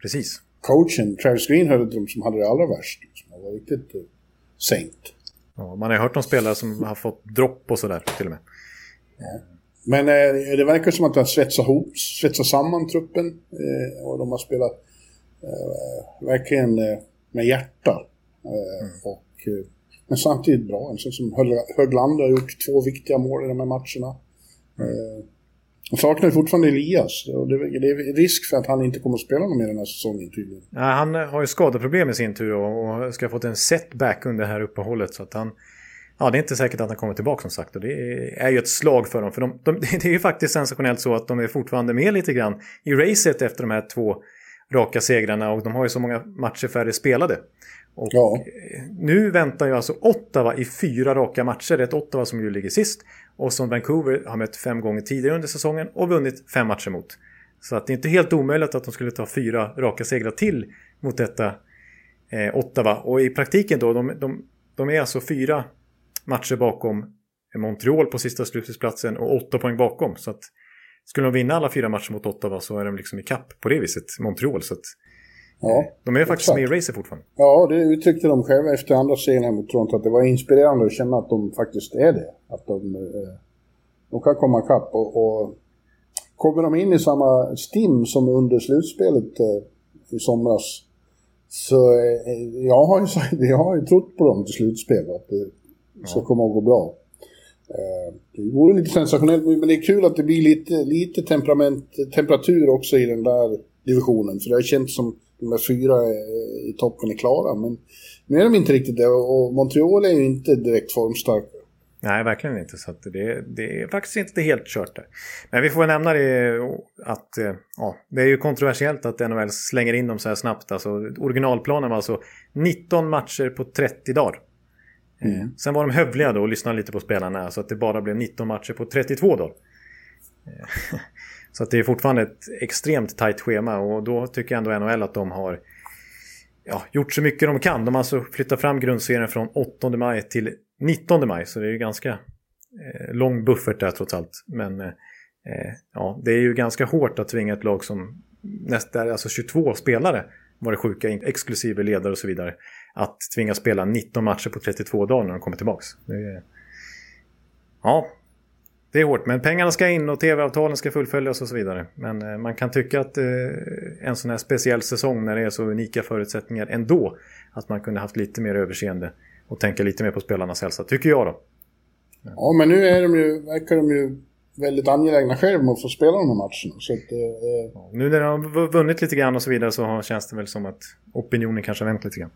Precis
coachen, Travis Green, hörde de som hade det allra värst. Som var riktigt uh, sänkt.
Ja, man har hört om spelare som har fått dropp och sådär till och med.
Ja. Men eh, det verkar som att de har svetsat, ihop, svetsat samman truppen. Eh, och de har spelat verkligen eh, med hjärta. Eh, mm. och, men samtidigt bra. En sån som Höglander har gjort två viktiga mål i de här matcherna. Mm. De saknar fortfarande Elias. Och det, är risk för att han inte kommer att spela någon mer den här säsongen tydligen.
Ja, han har ju skadeproblem i sin tur och, ska ha fått en setback under det här uppehållet. Så att han, ja, det är inte säkert att han kommer tillbaka som sagt. Och det är ju ett slag för dem. För de, de, det är ju faktiskt sensationellt så att de är fortfarande med lite grann i racet efter de här två raka segrarna. Och de har ju så många matcher färre spelade. Och ja. Nu väntar ju alltså Ottawa i fyra raka matcher. Det är ett Ottawa som ju ligger sist och som Vancouver har mött fem gånger tidigare under säsongen och vunnit fem matcher mot. Så att det är inte helt omöjligt att de skulle ta fyra raka segrar till mot detta eh, Ottawa. Och i praktiken då, de, de, de är alltså fyra matcher bakom Montreal på sista slutspelsplatsen och åtta poäng bakom. Så att skulle de vinna alla fyra matcher mot Ottawa så är de liksom i kapp på det viset, Montreal. Så att Ja, de är faktiskt med i racet fortfarande.
Ja, det uttryckte de själva efter andra serien mot Toronto. Att det var inspirerande att känna att de faktiskt är det. Att de, eh, de kan komma ikapp. Och, och kommer de in i samma stim som under slutspelet eh, i somras. Så eh, jag, har ju, jag har ju trott på dem till slutspel. Att det ska komma att gå bra. Eh, det vore lite sensationellt, men det är kul att det blir lite, lite temperament, temperatur också i den där divisionen. För det har känts som de där fyra eh, i toppen är klara. Men nu är de inte riktigt det och Montreal är ju inte direkt formstarka.
Nej, verkligen inte. Så det, det, är faktiskt inte helt kört där. Men vi får väl nämna det att eh, ja, det är ju kontroversiellt att NHL slänger in dem så här snabbt. Alltså, originalplanen var alltså 19 matcher på 30 dagar. Mm. Sen var de hövliga då och lyssnade lite på spelarna så att det bara blev 19 matcher på 32 dagar. Så att det är fortfarande ett extremt tajt schema och då tycker jag ändå NHL att de har ja, gjort så mycket de kan. De har alltså flyttat fram grundserien från 8 maj till 19 maj så det är ju ganska eh, lång buffert där trots allt. Men eh, eh ja, det är ju ganska hårt att tvinga ett lag som nästan, alltså 22 spelare var det sjuka, exklusive ledare och så vidare att tvingas spela 19 matcher på 32 dagar när de kommer tillbaka. Är... Ja, det är hårt. Men pengarna ska in och tv-avtalen ska fullföljas och så vidare. Men eh, man kan tycka att eh, en sån här speciell säsong när det är så unika förutsättningar ändå. Att man kunde haft lite mer överseende och tänka lite mer på spelarnas hälsa, tycker jag då.
Ja, men nu är de ju, verkar de ju väldigt angelägna själva med att få spela de här matcherna. Så att, eh...
ja, nu när de har vunnit lite grann och så vidare så känns det väl som att opinionen kanske har vänt lite grann.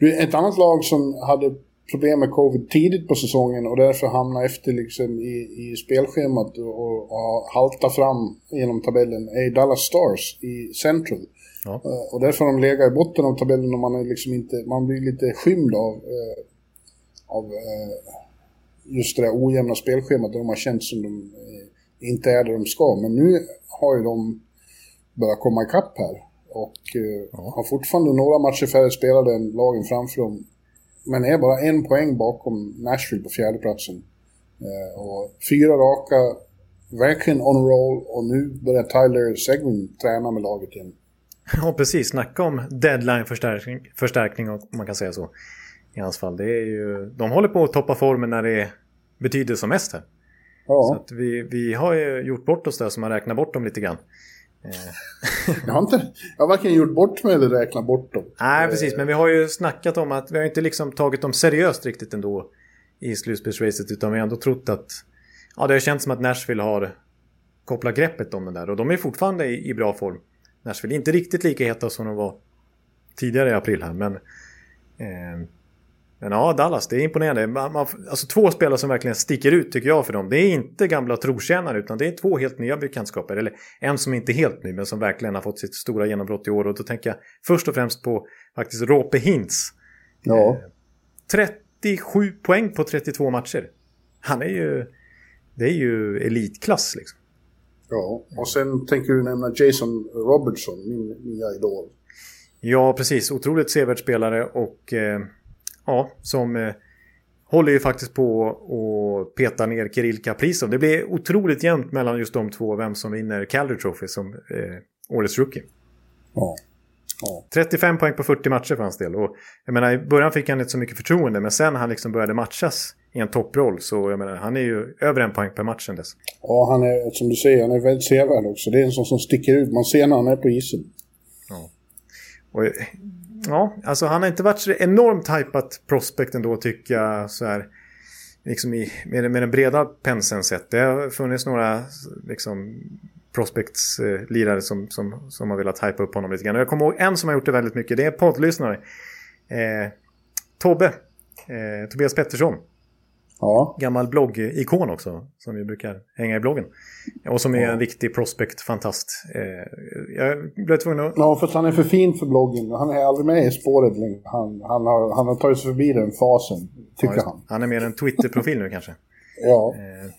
Mm. Ett annat lag som hade problem med covid tidigt på säsongen och därför hamnade efter liksom i, i spelschemat och, och halta fram genom tabellen är Dallas Stars i Central. Ja. Uh, och därför har de legat i botten av tabellen och man, är liksom inte, man blir lite skymd av, uh, av uh, just det där ojämna spelschemat där de har känt som de inte är där de ska. Men nu har ju de börjat komma ikapp här. Och eh, ja. har fortfarande några matcher färre spelade än lagen framför dem. Men är bara en poäng bakom Nashville på fjärdeplatsen. Eh, och fyra raka, verkligen on roll och nu börjar Tyler Seguin träna med laget igen.
Ja, precis. Snacka om deadline-förstärkning, förstärkning, om man kan säga så. I hans fall. Det är ju, de håller på att toppa formen när det betyder som mest här. Ja. Så vi, vi har ju gjort bort oss där som har räknat bort dem lite grann.
Jag, har inte, jag har varken gjort bort mig eller räknat bort dem.
Nej, precis. Men vi har ju snackat om att vi har inte liksom tagit dem seriöst riktigt ändå i slutspelsracet. Utan vi har ändå trott att... Ja, det har känts som att Nashville har kopplat greppet om den där. Och de är fortfarande i, i bra form. Nashville inte riktigt lika heta som de var tidigare i april här. Men eh, men ja, Dallas, det är imponerande. Man, man, alltså två spelare som verkligen sticker ut tycker jag för dem. Det är inte gamla trotjänare utan det är två helt nya bekantskaper. Eller en som inte är helt ny men som verkligen har fått sitt stora genombrott i år. Och då tänker jag först och främst på faktiskt Rope Hintz.
Ja. Eh,
37 poäng på 32 matcher. Han är ju... Det är ju elitklass liksom.
Ja, och sen tänker du nämna Jason Robertson, min nya idol.
Ja, precis. Otroligt sevärd spelare och... Eh, ja, som eh, håller ju faktiskt på att peta ner Kirill Kaprizov. Det blir otroligt jämnt mellan just de två, vem som vinner Calder Trophy som eh, årets rookie.
Ja. Ja.
35 poäng på 40 matcher för hans del. Och, jag menar, I början fick han inte så mycket förtroende, men sen han liksom började matchas i en topproll så jag menar, han är ju över en poäng per match sen dess.
Ja, han är, som du säger, han är väldigt sevärd också. Det är en sån som sticker ut. Man ser när han är på isen.
Ja. Och ja, alltså han har inte varit så enormt hypat prospect ändå tycker jag så här. Liksom i, med, med den breda penseln sett. Det har funnits några liksom prospects-lirare eh, som, som, som har velat hypa upp honom lite grann. Och jag kommer ihåg en som har gjort det väldigt mycket. Det är poddlyssnare. Eh, Tobbe. Eh, Tobias Pettersson.
Ja.
Gammal bloggikon också, som vi brukar hänga i bloggen. Och som är ja. en riktig prospect-fantast. Eh, jag blev tvungen att...
Ja, för att han är för fin för bloggen. Han är aldrig med i spåret längre. Han, han, har, han har tagit sig förbi den fasen, tycker ja, han.
Han är mer en Twitter-profil nu kanske.
ja.
Eh,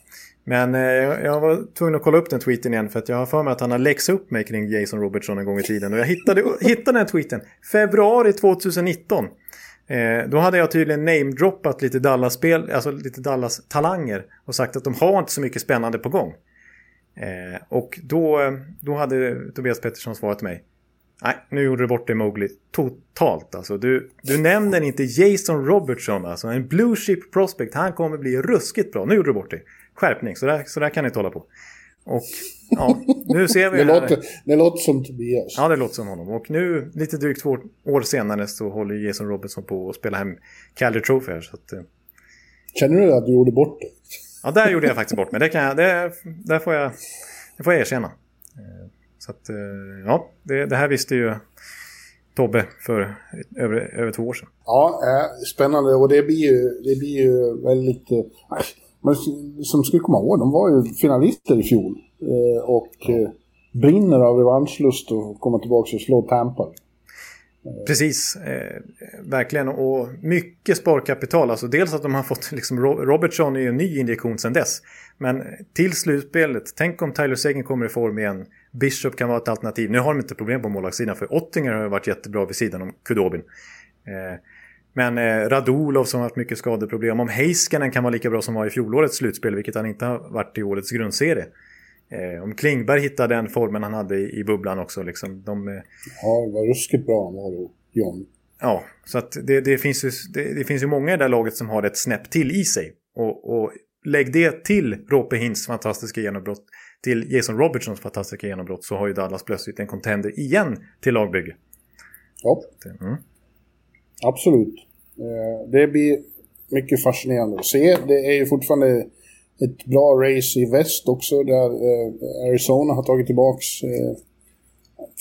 men eh, jag var tvungen att kolla upp den tweeten igen för att jag har för mig att han har läxt upp mig kring Jason Robertson en gång i tiden. Och jag hittade, hittade den tweeten. Februari 2019. Eh, då hade jag tydligen namedroppat lite Dallas-spel, alltså lite Dallas-talanger och sagt att de har inte så mycket spännande på gång. Eh, och då, eh, då hade Tobias Pettersson svarat mig. Nej, nu gjorde du bort dig Mowgli totalt. Alltså, du, du nämner inte Jason Robertson, alltså en blue chip prospect. Han kommer bli ruskigt bra. Nu gjorde du bort dig. Skärpning, så där, så där kan ni inte hålla på. Och ja, nu ser vi
det, låter, det låter som Tobias.
Ja, det låter som honom. Och nu, lite drygt två år senare, så håller Jason Robinson på att spela hem Calder Trophy här. Så att, eh,
Känner du att du gjorde bort det?
Ja, där gjorde jag faktiskt bort mig. Det, kan jag, det, där får jag, det får jag erkänna. Eh, så att, eh, ja, det, det här visste ju Tobbe för över, över två år sedan.
Ja, spännande och det blir ju, det blir ju väldigt... Men som ska komma ihåg, de var ju finalister i fjol. Äh, och ja. brinner av revanschlust och komma tillbaka och slå Tampa.
Precis, eh, verkligen. Och mycket sparkapital. Alltså dels att de har fått, liksom, Robertson är ju en ny injektion sedan dess. Men till slutspelet, tänk om Tyler Seguin kommer i form igen. Bishop kan vara ett alternativ. Nu har de inte problem på målvaktssidan för Ottinger har varit jättebra vid sidan om Kudobin. Eh, men eh, Radulov som har haft mycket skadeproblem. Om Heiskanen kan vara lika bra som var i fjolårets slutspel, vilket han inte har varit i årets grundserie. Eh, om Klingberg hittar den formen han hade i, i bubblan också. Liksom, de, eh,
ja, det var ruskigt bra han var då, John.
Ja, så att det, det, finns ju, det, det, finns ju många i det här laget som har ett snäpp till i sig. Och, och lägg det till Rope Hintz fantastiska genombrott, till Jason Robertsons fantastiska genombrott, så har ju Dallas plötsligt en contender igen till lagbygge.
Ja, mm. absolut. Eh, det blir mycket fascinerande att se. Det är ju fortfarande ett bra race i väst också där eh, Arizona har tagit tillbaks eh,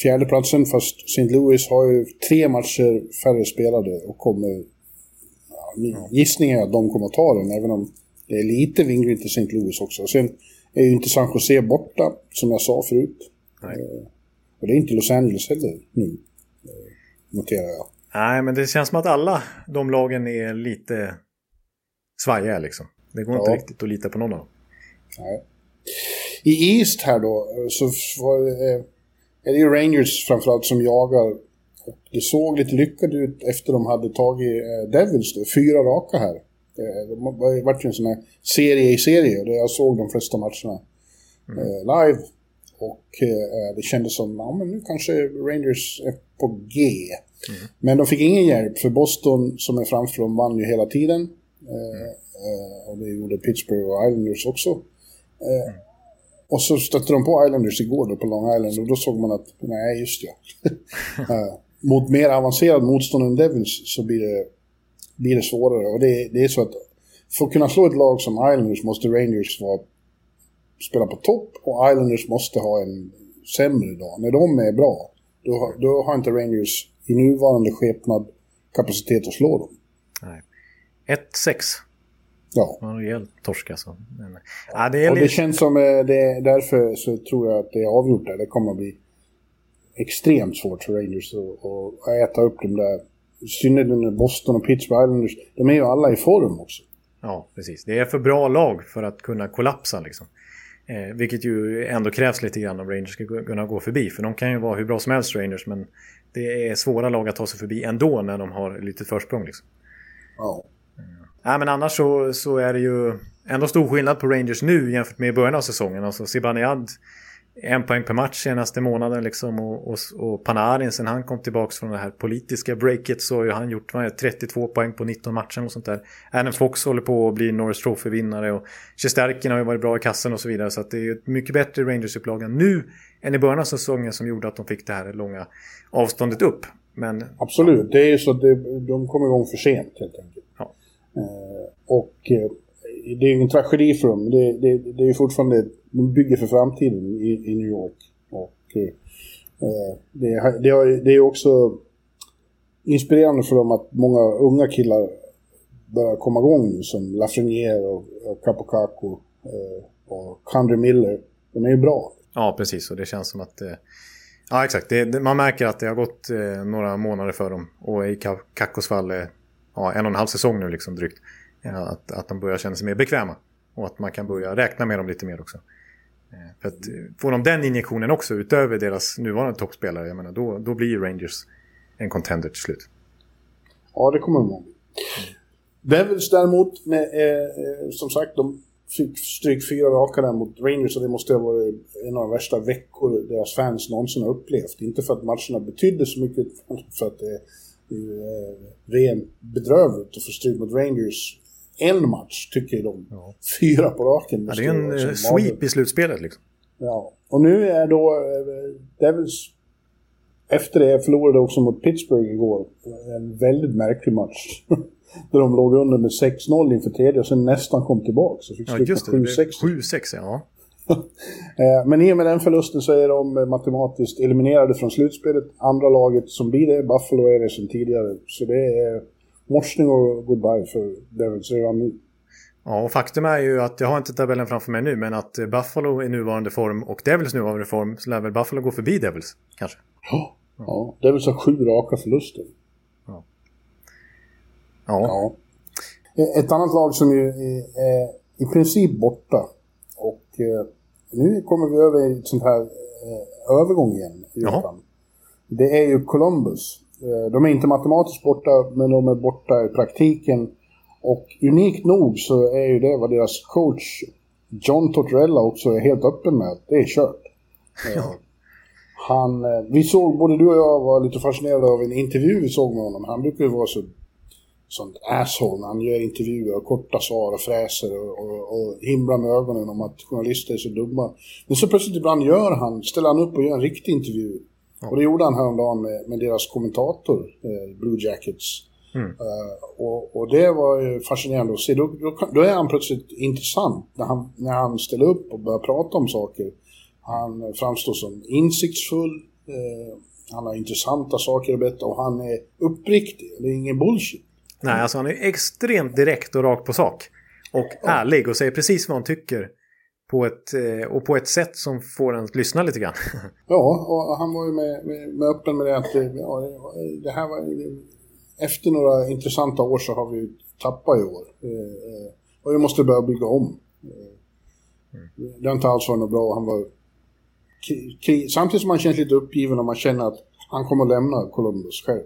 fjärdeplatsen fast St. Louis har ju tre matcher färre spelade och kommer... Ja, gissningen är att de kommer att ta den även om det är lite vingligt i St. Louis också. Sen är ju inte San Jose borta som jag sa förut. Eh, och det är inte Los Angeles heller nu, eh, noterar jag.
Nej, men det känns som att alla de lagen är lite svajiga liksom. Det går ja. inte riktigt att lita på någon av dem.
Nej. I East här då så eh, är det ju Rangers framförallt som jagar. Och det såg lite lyckat ut efter de hade tagit eh, Devils då, fyra raka här. Det var ju en sån här serie i serie där jag såg de flesta matcherna mm. Eh, live. Och det kändes som, ja men nu kanske Rangers är på G. Mm. Men de fick ingen hjälp för Boston som är framför dem vann ju hela tiden. Mm. Eh, och det gjorde Pittsburgh och Islanders också. Eh, och så stötte de på Islanders igår då på Long Island och då såg man att, nej just ja. Eh, mot mer avancerad motstånd än Devils så blir det, blir det svårare. Och det, det är så att för att kunna slå ett lag som Islanders måste Rangers vara, spela på topp och Islanders måste ha en sämre dag. När de är bra, då, då har inte Rangers i nuvarande skepnad kapacitet att slå dem.
Nej. 1-6
Ja.
En rejäl torsk alltså. Men,
ja, det, och det känns som, eh, det, därför så tror jag att det är avgjort där. Det kommer att bli extremt svårt för Rangers att, äta upp de där, i synnerhet Boston och Pittsburgh Islanders. De är ju alla i form också.
Ja, precis. Det är för bra lag för att kunna kollapsa liksom. Eh, vilket ju ändå krävs lite grann om Rangers ska kunna gå förbi. För de kan ju vara hur bra som helst Rangers, men det är svåra lag att ta sig förbi ändå när de har lite försprång. Liksom.
Ja.
Nej, men annars så, så är det ju ändå stor skillnad på Rangers nu jämfört med början av säsongen. Alltså Zibanejad en poäng per match senaste månaden liksom och, och, och Panarin sen han kom tillbaka från det här politiska breaket så har han gjort vad 32 poäng på 19 matcher och sånt där. Adam Fox håller på att bli Norris Trophy-vinnare och Shesterkin har ju varit bra i kassen och så vidare så det är ju ett mycket bättre Rangers-upplaga nu än i början av säsongen som gjorde att de fick det här långa avståndet upp. Men,
Absolut, det är ju så att de kom igång för sent helt enkelt. Eh, Eh, och eh, det är ju en tragedi för dem. Det, det, det är fortfarande, de bygger för framtiden i, i New York. Och eh, det, det, har, det är också inspirerande för dem att många unga killar börjar komma igång nu som Lafreniere och, och Capocaco och Kandre Miller. De är ju bra.
Ja, precis. Och det känns som att... Ja, exakt. Det, man märker att det har gått några månader för dem. Och i Kakos fall ja, en och en halv säsong nu liksom drygt. Eh, att, att de börjar känna sig mer bekväma. Och att man kan börja räkna med dem lite mer också. Eh, för att eh, får de den injektionen också utöver deras nuvarande toppspelare, jag menar, då, då blir ju Rangers en contender till slut.
Ja, det kommer de ihåg. Devils däremot, med, eh, eh, som sagt, de fick stryk fyra raka där mot Rangers och det måste ha varit en av de värsta veckor deras fans någonsin har upplevt. Inte för att matcherna betydde så mycket, för att det det är ju eh, ren bedrövligt att få stryk mot Rangers en match, tycker de. Ja. Fyra på raken.
Ja, det är en eh, sweep i slutspelet liksom.
Ja, och nu är då eh, Devils efter det förlorade också mot Pittsburgh igår. En väldigt märklig match. Där de låg under med 6-0 inför tredje och sen nästan kom tillbaka. Så fick
Ja, just det.
7-6.
7-6, ja.
Eh, Men i och med den förlusten så är de eh, matematiskt eliminerade från slutspelet. Andra laget som blir det, Buffalo är det som tidigare. Så det är morsning och goodbye för Devils redan nu.
Ja, och faktum är ju att jag har inte tabellen framför mig nu, men att eh, Buffalo i nuvarande form och Devils nuvarande form så lär väl Buffalo gå förbi Devils, kanske.
Ja, ja Devils har sju raka förluster.
Ja.
Ja. Eh, Ett annat lag som ju är, i princip borta. Och nu kommer vi över i ett sånt här eh, övergång igen. Det är ju Columbus. Eh, de är inte matematiskt borta, men de är borta i praktiken. Och unikt nog så är ju det vad deras coach John Tortorella också är helt öppen med. att Det är kört. Eh, Han, eh, vi såg, både du och jag var lite fascinerade av en intervju vi såg med honom. Han brukar ju vara så sånt asshole han gör intervjuer och korta svar och fräser och, och, och himlar med ögonen om att journalister är så dumma. Men så plötsligt ibland gör han, ställer han upp och gör en riktig intervju. Och det gjorde han häromdagen med, med deras kommentator, eh, Blue Jackets. Eh, och, och det var ju fascinerande att se. Då, då, då är han plötsligt intressant när han, när han ställer upp och börjar prata om saker. Han framstår som insiktsfull, eh, han har intressanta saker att berätta och han är uppriktig. Det är ingen bullshit.
Nej, alltså han är extremt direkt och rakt på sak. Och ärlig och säger precis vad han tycker. På ett, eh, och på ett sätt som får en att lyssna lite grann.
Ja, och han var ju med, med, med öppen med det att ja, det- här var... Efter några intressanta år så har vi tappat i år. Eh, Och vi måste börja bygga om. Eh, Det har inte alls varit något bra. Han var... Samtidigt som man känns lite uppgiven och man känner att han kommer att lämna Columbus själv.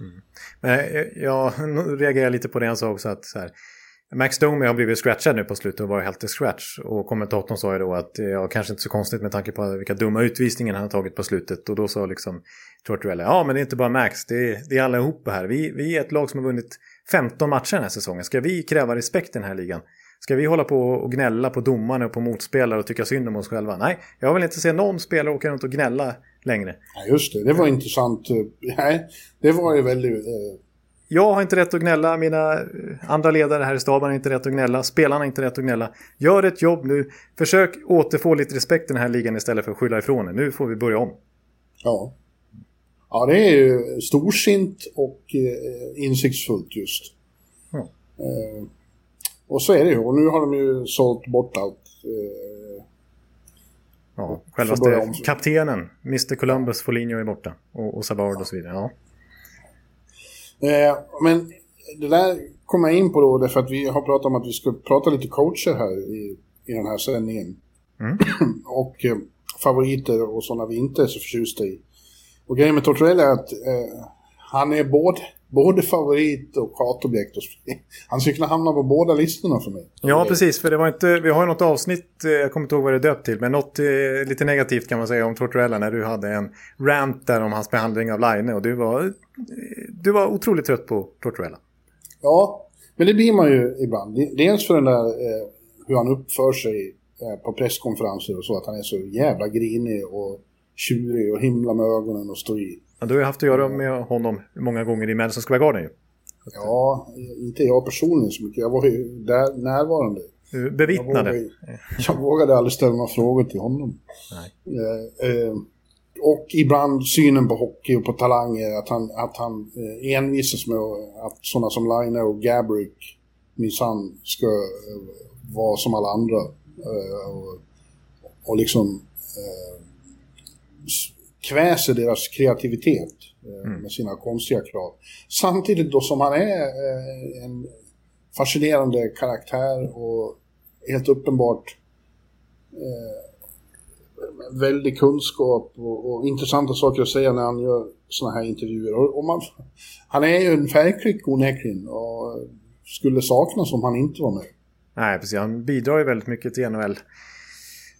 Mm.
Men jag, jag reagerar lite på det han sa också att så här, Max Domi har blivit scratchad nu på slutet och var helt i scratch. Och kommentatorn sa ju då att det ja, kanske inte så konstigt med tanke på vilka dumma utvisningar han har tagit på slutet. Och då sa liksom Tortorella, ja men det är inte bara Max, det är, det är allihopa här. Vi, vi är ett lag som har vunnit 15 matcher den här säsongen. Ska vi kräva respekt i den här ligan? Ska vi hålla på och gnälla på domarna och på motspelare och tycka synd om oss själva? Nej, jag vill inte se någon spelare åka runt och gnälla längre.
Ja, just det. Det var intressant. Nej, det var ju väldigt... eh,
Jag har inte rätt att gnälla, mina eh, andra ledare här i staben har inte rätt att gnälla, spelarna har inte rätt att gnälla. Gör ett jobb nu, försök återfå lite respekt i den här ligan istället för att skylla ifrån er. Nu får vi börja om.
Ja. Ja, det är ju storsint och eh, insiktsfullt just.
Ja.
Eh, och så är det ju. Och nu har de ju sålt bort allt. Eh,
Ja, självaste kaptenen, Mr Columbus, Foligno är borta. Och, och Savard och så vidare. Ja.
eh, men det där kommer jag in på då, därför att vi har pratat om att vi ska prata lite coacher här i, i den här sändningen.
Mm.
och eh, favoriter och sådana vi inte är så förtjusta i. Och grejen med Tortorella är att eh, han är både, både favorit och hatobjekt. Han skulle kunna hamna på båda listorna för mig.
ja, precis. För det var inte, vi har ju något avsnitt, eh, jag kommer inte ihåg vad det är döpt till, men något eh, lite negativt kan man säga om Tortorella när du hade en rant där om hans behandling av Line och du var, eh, du var otroligt trött på Tortorella.
Ja, men det blir man ju ibland. De- Dels för den där eh, hur han uppför sig eh, på presskonferenser och så, att han är så jävla grinig och tjurig och himla med ögonen och står i.
Ja, du har ju haft att göra med honom många gånger i Madison Square Garden ju.
Ja, inte jag personligen så mycket. Jag var ju där närvarande.
Du
Jag
bevittnade.
vågade, jag vågade aldrig ställa några frågor till honom. Eh, eh, och ibland synen på hockey och på talanger, att han, att han eh, envisas med att- sådana som Line och Gabrick minsann ska eh, vara som alla andra. Eh, och, och liksom eh, kväser deras kreativitet eh, med sina konstiga krav. Samtidigt då som han är eh, en fascinerande karaktär och helt uppenbart eh, väldig kunskap och, och intressanta saker att säga när han gör såna här intervjuer. Och, och man, han är ju en färgklick onekligen och skulle saknas om han inte var med.
Nej, precis. Han bidrar ju väldigt mycket till NHL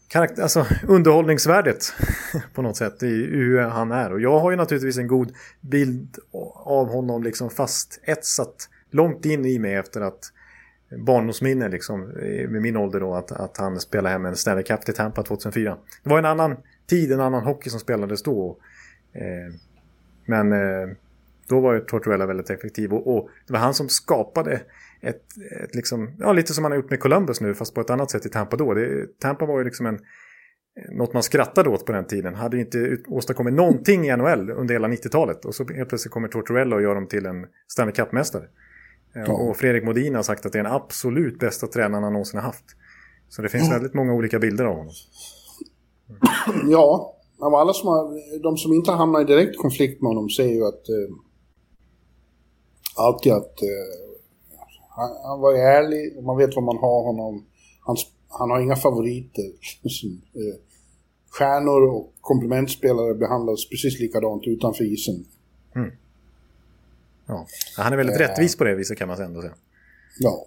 karaktär, alltså underhållningsvärdet på något sätt i hur han är. Och jag har ju naturligtvis en god bild av honom liksom fast etsat långt in i mig efter att barndomsminne liksom med min ålder då att, att han spelade hem en Stanley Cup till Tampa 2004. Det var en annan tid, en annan hockey som spelades då. Eh, men eh, Då var ju Tortorella väldigt effektiv och, och det var han som skapade ett, ett liksom, ja lite som han har gjort med Columbus nu fast på ett annat sätt i Tampa då. Det, Tampa var ju liksom en, något man skrattade åt på den tiden. Hade ju inte åstadkommit någonting i NHL under hela 90-talet och så helt plötsligt kommer Tortorella och gör dem till en Stanley Cup-mästare. Ja. Och Fredrik Modin har sagt att det är den absolut bästa tränaren han någonsin har haft. Så det finns ja. väldigt många olika bilder av honom.
Ja, av alla som har, de som inte har hamnat i direkt konflikt med honom säger ju att eh, alltid att eh, han, han, var ärlig, man vet vad man har honom. Han, han har inga favoriter. Eh, stjärnor och komplementspelare behandlas precis likadant utanför isen. Mm.
Ja. Han är väldigt eh, rättvis på det viset kan man ändå säga.
Ja.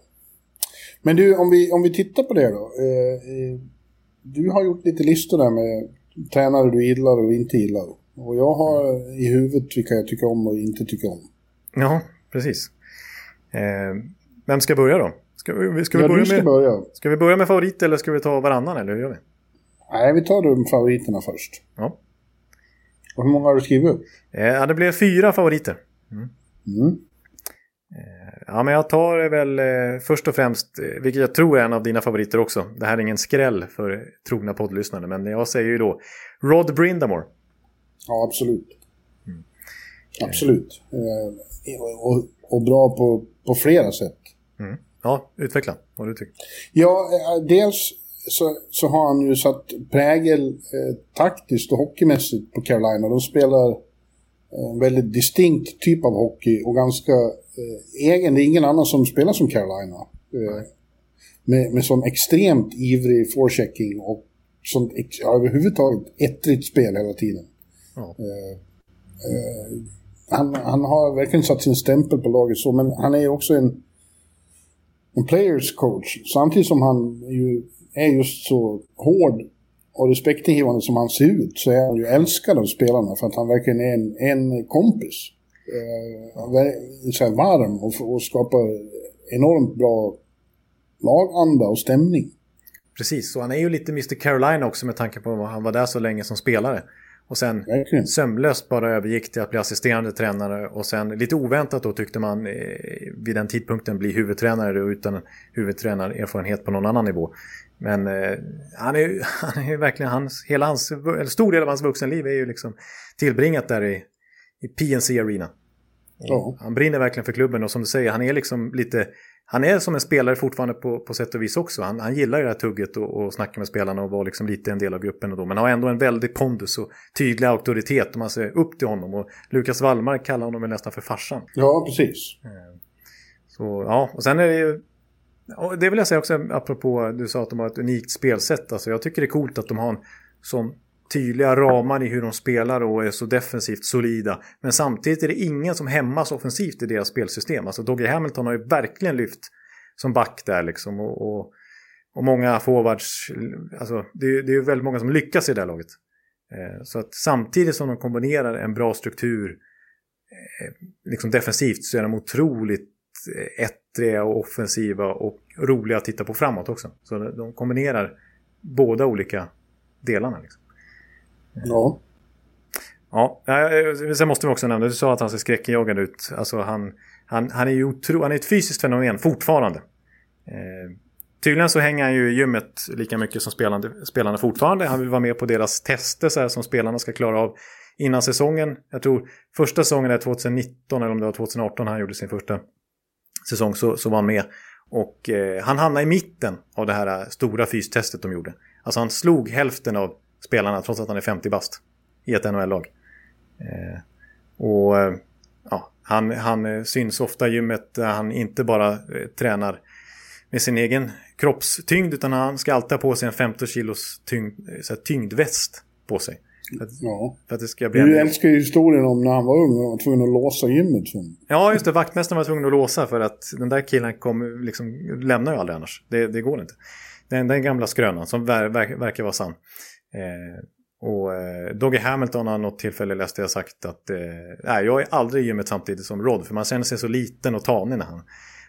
Men du, om vi, om vi tittar på det då. Eh, eh du har gjort lite listor där med tränare du gillar och inte gillar. Och jag har i huvudet vilka jag tycker om och inte tycker om.
Ja, precis. Eh, vem ska börja då? Ska vi, ska vi
ja,
börja
ska
med,
börja.
Ska vi börja med favorit eller ska vi ta varannan eller hur gör vi?
Nej, vi tar de favoriterna först.
Ja.
Och hur många har du skrivit upp?
Eh, ja, det blev fyra favoriter. Mm. Mm. Eh, ja, men jag tar väl eh, först och främst, vilket jag tror är en av dina favoriter också. Det här är ingen skräll för trogna poddlyssnare, men jag säger ju då Rod Brindamore.
Ja, absolut. Mm. Absolut. Och, och, bra på, på flera sätt.
Mm. Ja, utveckla vad du tycker.
Ja, dels så, så har han ju satt prägel eh, taktiskt och hockeymässigt på Carolina. De spelar en väldigt distinkt typ av hockey och ganska eh, egen. Det är ingen annan som spelar som Carolina. Eh, med, med sån extremt ivrig forechecking och sånt ja, överhuvudtaget ettrigt spel hela tiden. Ja. Eh, eh, han, han har verkligen satt sin stämpel på laget så, men han är ju också en, en players coach. Samtidigt som han ju är just så hård och respektingivande som han ser ut så är han ju älskad av spelarna för att han verkligen är en, en kompis. Eh, så varm och, och skapar enormt bra laganda och stämning.
Precis, och han är ju lite Mr Carolina också med tanke på att han var där så länge som spelare. Och sen Verkligen. sömlöst bara övergick till att bli assisterande tränare och sen lite oväntat då tyckte man eh, vid den tidpunkten bli huvudtränare utan huvudtränarerfarenhet på någon annan nivå. Men eh, han, är, han är verkligen, hans, hela hans, eller stor del av hans vuxenliv är ju liksom tillbringat där i, i PNC Arena. Ja. Han brinner verkligen för klubben och som du säger, han är liksom lite, han är som en spelare fortfarande på, på sätt och vis också. Han, han gillar ju det här tugget och, och snacka med spelarna och vara liksom lite en del av gruppen och då. Men han har ändå en väldig pondus och tydlig auktoritet och man ser upp till honom. Och Lukas Wallmark kallar honom nästan för farsan.
Ja, precis.
Eh, så ja, och sen är det ju och det vill jag säga också apropå du sa att de har ett unikt spelsätt. Alltså jag tycker det är coolt att de har en sån tydliga ramar i hur de spelar och är så defensivt solida. Men samtidigt är det ingen som hämmas offensivt i deras spelsystem. Alltså Doggy Hamilton har ju verkligen lyft som back där liksom. Och, och, och många forwards, alltså det, det är ju väldigt många som lyckas i det här laget. Eh, så att samtidigt som de kombinerar en bra struktur eh, liksom defensivt så är de otroligt eh, ettriga och offensiva och roliga att titta på framåt också. Så de kombinerar båda olika delarna. Liksom.
Ja.
Ja, eh, sen måste vi också nämna, du sa att han ser skräckenjagad ut. Alltså han, han, han är ju otro, han är ett fysiskt fenomen fortfarande. Eh, tydligen så hänger han ju i gymmet lika mycket som spelande, spelarna fortfarande. Han vill vara med på deras tester så här, som spelarna ska klara av innan säsongen. Jag tror första säsongen är 2019 eller om det var 2018 han gjorde sin första säsong så, så var han med. Och eh, han hamnade i mitten av det här stora fystestet de gjorde. Alltså han slog hälften av spelarna trots att han är 50 bast i ett NHL-lag. Eh, och eh, ja, han, han syns ofta i gymmet där han inte bara eh, tränar med sin egen kroppstyngd utan han ska alltid ha på sig en 15 kilos tyngd, så här, tyngdväst på sig. För att, ja. för att det ska bli
du älskar ju historien om när han var ung och var tvungen att låsa gymmet.
Ja, just det. Vaktmästaren var tvungen att låsa för att den där killen kom, liksom, lämnar ju aldrig annars. Det, det går inte. Den, den gamla skrönan som ver, ver, verkar vara sann. Eh, och eh, Doggy Hamilton har något tillfälle läste jag sagt att eh, nej, jag är aldrig i gymmet samtidigt som Rod. För man känner sig så liten och tanig när han,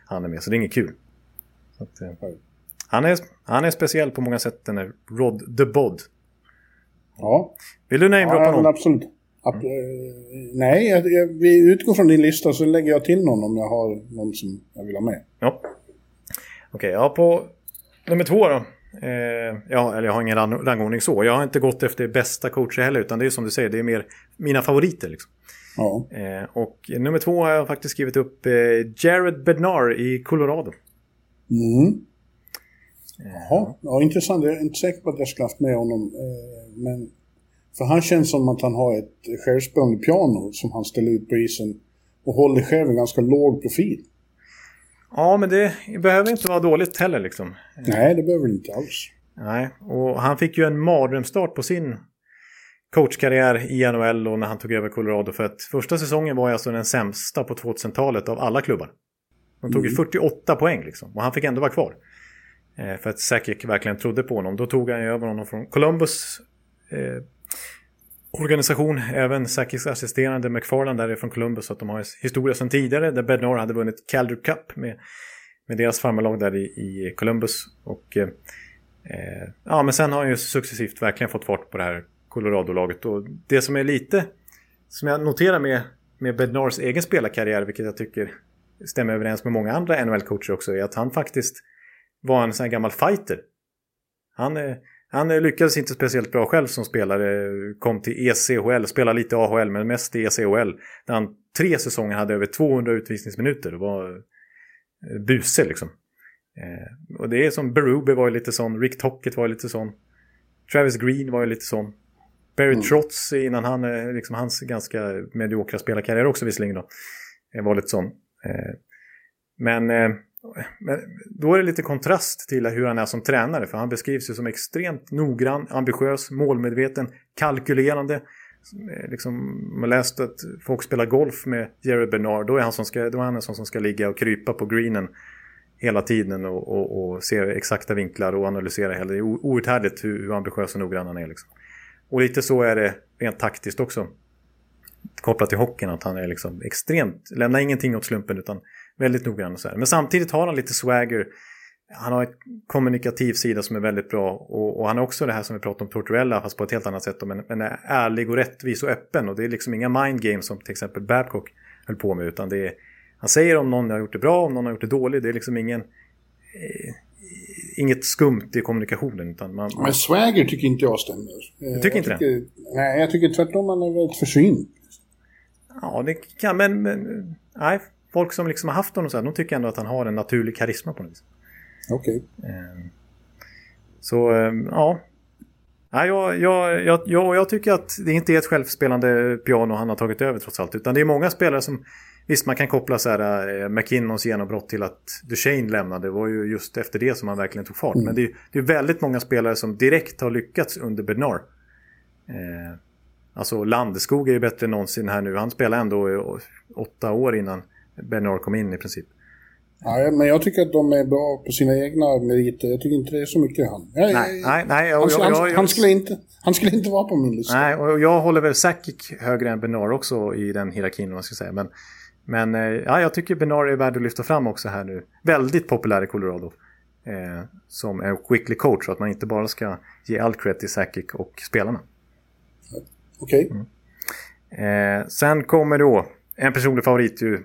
han är med. Så det är inget kul. Att, eh, han, är, han är speciell på många sätt den är Rod the Bod.
Ja.
Vill du namedroppa ja, någon?
Absolut. Att, eh, nej, jag, jag, vi utgår från din lista så lägger jag till någon om jag har någon som jag vill ha med.
Ja. Okej, ja på nummer två då. Eh, ja, eller jag har ingen rang- rangordning så. Jag har inte gått efter bästa coacher heller, utan det är som du säger, det är mer mina favoriter. Liksom.
Ja.
Eh, och nummer två har jag faktiskt skrivit upp eh, Jared Bednar i Colorado.
Mm. Jaha, ja, intressant. Jag är inte säker på att jag skulle haft med honom. Eh, men, för han känns som att han har ett självspelande piano som han ställer ut på isen och håller själv en ganska låg profil.
Ja, men det behöver inte vara dåligt heller liksom.
Nej, det behöver det inte alls.
Nej, och han fick ju en mardrömsstart på sin coachkarriär i NHL och när han tog över Colorado. För att första säsongen var alltså den sämsta på 2000-talet av alla klubbar. De tog ju 48 poäng liksom, och han fick ändå vara kvar. Eh, för att Sakic verkligen trodde på honom. Då tog han över honom från Columbus eh, organisation. Även säkerhetsassisterande assisterande McFarland där är från Columbus. Så att de har historia sedan tidigare där Bednar hade vunnit Calder Cup med, med deras farmarlag där i, i Columbus. Och eh, eh, ja, men sen har han ju successivt verkligen fått fart på det här Colorado-laget. Och det som är lite, som jag noterar med, med Bednars egen spelarkarriär, vilket jag tycker stämmer överens med många andra NHL-coacher också, är att han faktiskt var en sån här gammal fighter. Han, eh, han eh, lyckades inte speciellt bra själv som spelare, kom till ECHL, spelade lite AHL men mest i ECHL. Där han tre säsonger hade över 200 utvisningsminuter och var eh, buse liksom. Eh, och det är som Berube var ju lite sån, Rick Tockett var ju lite sån. Travis Green var ju lite sån. Barry
Mm.
Trotz innan han, liksom hans ganska mediokra spelarkarriär också visserligen då. Var lite sån. Men, men då är det lite kontrast till hur han är som tränare. För han beskrivs ju som extremt noggrann, ambitiös, målmedveten, kalkylerande. Eh, liksom, man har läst att folk spelar golf med Jerry Bernard. Då är han, som ska, då är han en sån som ska ligga och krypa på greenen hela tiden och, och, och se exakta vinklar och analysera hela. Det är outhärdligt hur, hur ambitiös och noggrann han är. Liksom. Och lite så är det rent taktiskt också. Kopplat till hockeyn, att han är liksom extremt, lämnar ingenting åt slumpen utan väldigt noggrann och så här. Men samtidigt har han lite swagger. Han har en kommunikativ sida som är väldigt bra och, och han har också det här som vi pratade om Tortorella fast på ett helt annat sätt. Men, men är ärlig och rättvis och öppen och det är liksom inga mind games som till exempel Babcock höll på med utan det är han säger om någon har gjort det bra, om någon har gjort det dåligt. Det är liksom ingen eh, inget skumt i kommunikationen utan man,
Men swagger tycker inte jag stämmer. Eh,
tycker
jag
inte det?
tycker, Nej, jag tycker tvärtom han är väldigt försynt.
Ja, det kan, men, men nej, folk som liksom har haft honom så här, de tycker ändå att han har en naturlig karisma på något vis.
Okej.
Eh, Så, eh, ja. Nej, jag, jag, jag, jag, tycker att det inte är ett självspelande piano han har tagit över trots allt. Utan det är många spelare som, visst man kan koppla så här, eh, McKinnons genombrott till att Duchene lämnade. Det var ju just efter det som han verkligen tog fart. Men det är, det är väldigt många spelare som direkt har lyckats under Bernard. Eh, alltså Landeskog är ju bättre än någonsin här nu. Han spelade ändå i åtta år innan Bernard kom in i princip.
Ja, men jag tycker att de är bra på sina egna meriter. Jag tycker inte det är så mycket han. Jag,
Nej, nej, nej.
han,
jag-
han,
jag- jag-
han, skulle inte, han skulle inte vara på min lista.
Nej, och jag håller väl Sakic högre än Benar också i den hierarkin om man ska säga. Men, men eh, ja, jag tycker Benar är värd att lyfta fram också här nu. Väldigt populär i Colorado. Eh, som en quickly coach så att man inte bara ska ge all cred till Sakic och spelarna.
Okej.
Mm. Eh, sen kommer då en personlig favorit ju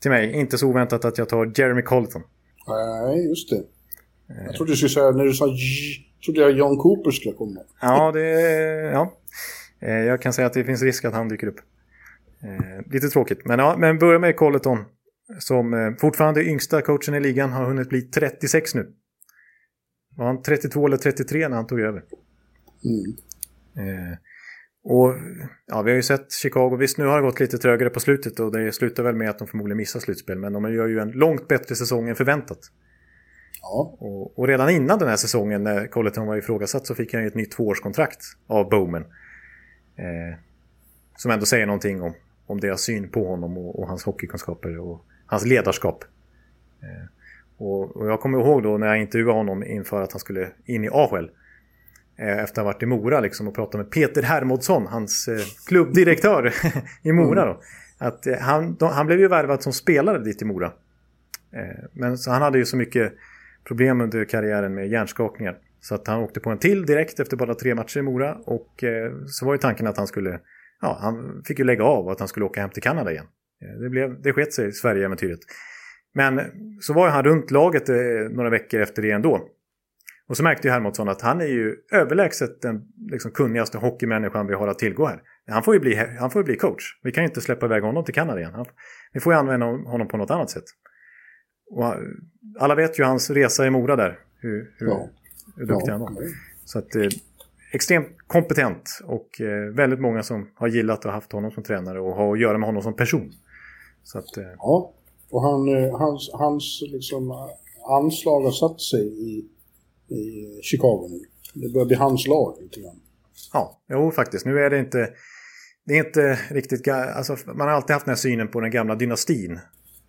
till mig. Inte så oväntat att jag tar Jeremy Colleton.
Nej, just det. Jag trodde du skulle säga, när du sa J, trodde jag John Cooper skulle komma.
Ja, det... Ja. Eh, jag kan säga att det finns risk att han dyker upp. Eh, lite tråkigt. Men, ja, men börja med Colleton. Som eh, fortfarande är yngsta coachen i ligan. Har hunnit bli 36 nu. Var han 32 eller 33 när han tog över?
Mm.
Och ja, vi har ju sett Chicago. Visst, nu har det gått lite trögare på slutet och det slutar väl med att de förmodligen missar slutspel. Men de gör ju en långt bättre säsong än förväntat.
Ja.
Och, och redan innan den här säsongen när Colleton var ifrågasatt så fick han ju ett nytt tvåårskontrakt av Bowman. Eh, som ändå säger någonting om, om deras syn på honom och, och hans hockeykunskaper och hans ledarskap. Eh, och, och jag kommer ihåg då när jag intervjuade honom inför att han skulle in i AHL. Eh, efter att ha varit i Mora liksom och pratat med Peter Hermodsson, hans eh, klubbdirektör i Mora. Då, att eh, han, de, han blev ju värvad som spelare dit i Mora. Men så han hade ju så mycket problem under karriären med hjärnskakningar. Så att han åkte på en till direkt efter bara tre matcher i Mora. Och så var ju tanken att han skulle ja, han fick ju lägga av och att han skulle åka hem till Kanada igen. Det, blev, det sket sig, Sverige-äventyret. Men så var ju han runt laget några veckor efter det ändå. Och så märkte ju Hermodsson att han är ju överlägset den liksom, kunnigaste hockeymänniskan vi har att tillgå här. Han får, ju bli, han får ju bli coach. Vi kan ju inte släppa iväg honom till Kanada igen. Han, vi får ju använda honom på något annat sätt. Och alla vet ju hans resa i Mora där. Hur, hur, ja. hur duktig ja. han var. Så att, eh, extremt kompetent och eh, väldigt många som har gillat och haft honom som tränare och har att göra med honom som person. Så att, eh,
ja, och han, eh, hans, hans liksom, anslag har satt sig i, i Chicago nu. Det börjar bli hans lag lite grann.
Ja, jo faktiskt. Nu är det inte... Det är inte riktigt... Alltså, man har alltid haft den här synen på den gamla dynastin.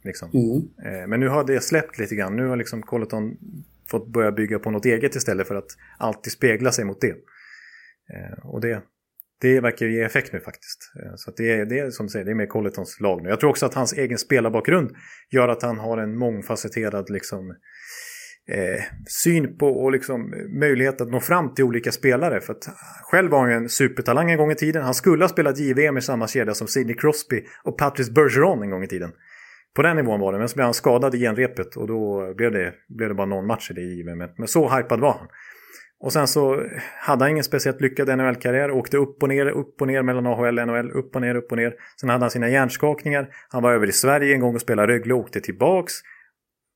Liksom. Mm. Eh, men nu har det släppt lite grann. Nu har liksom Colleton fått börja bygga på något eget istället för att alltid spegla sig mot det. Eh, och det, det verkar ge effekt nu faktiskt. Eh, så det, är, det är som du säger, det är mer Colletons lag nu. Jag tror också att hans egen spelarbakgrund gör att han har en mångfacetterad liksom, eh, syn på och liksom eh, möjlighet att nå fram till olika spelare. För att själv var han ju en supertalang en gång i tiden. Han skulle ha spelat JVM i samma kedja som Sidney Crosby och Patrice Bergeron en gång i tiden. På den nivån var det, men så blev han skadad i genrepet och då blev det, blev det bara någon match i det JVM. Men så hypad var han. Och sen så hade han ingen speciellt lyckad NHL-karriär, åkte upp och ner, upp och ner mellan AHL och NHL, upp och ner, upp och ner. Sen hade han sina hjärnskakningar, han var över i Sverige en gång och spelade Rögle och åkte tillbaks.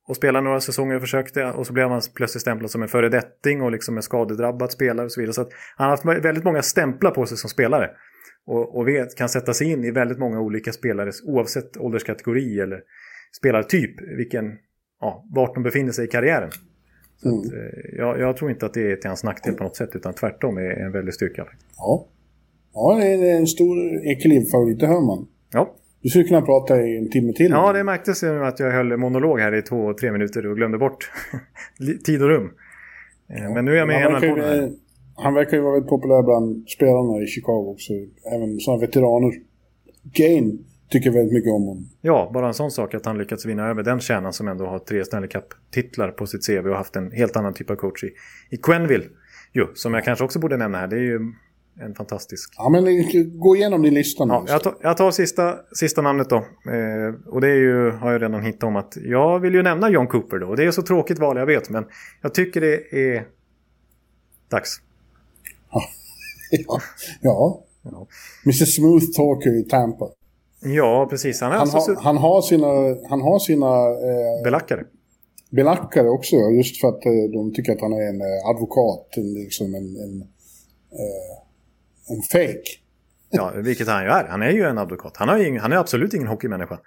Och spelade några säsonger och försökte och så blev han plötsligt stämplad som en föredetting och liksom en skadedrabbad spelare och så vidare. Så han har haft väldigt många stämplar på sig som spelare. Och, och vet, kan sätta sig in i väldigt många olika spelare oavsett ålderskategori eller spelartyp, vilken, ja, vart de befinner sig i karriären. Mm. Att, eh, jag, jag, tror inte att det är till hans nackdel på något sätt utan tvärtom är en väldig styrka.
Ja, ja det är en stor Ekeliv-favorit, det hör man.
Ja.
Du skulle kunna prata i en timme till.
Ja, det märktes ju att jag höll monolog här i två, tre minuter och glömde bort tid och rum. Eh, ja. Men nu är jag med
han verkar, han verkar ju vara väldigt populär bland spelarna i Chicago också. Även sådana veteraner. Gain tycker väldigt mycket om honom.
Ja, bara en sån sak att han lyckats vinna över den kärnan som ändå har tre Stanley Cup-titlar på sitt CV och haft en helt annan typ av coach i, i Quenville. Jo, som jag kanske också borde nämna här. Det är ju en fantastisk...
Ja, men gå igenom din lista nu.
Ja, jag, tar, jag tar sista, sista namnet då. Eh, och det är ju, har jag redan hittat om att jag vill ju nämna John Cooper då. Och det är så tråkigt val, jag vet. Men jag tycker det är dags.
Ja, ja. ja. Mr Smooth Talker i Tampa.
Ja, precis.
Han, han, alltså... har, han har sina, han har sina
eh, belackare.
Belackare också, just för att eh, de tycker att han är en eh, advokat, en, liksom en, en, eh, en fake.
ja, vilket han ju är. Han är ju en advokat. Han, har ingen, han är absolut ingen hockeymänniska.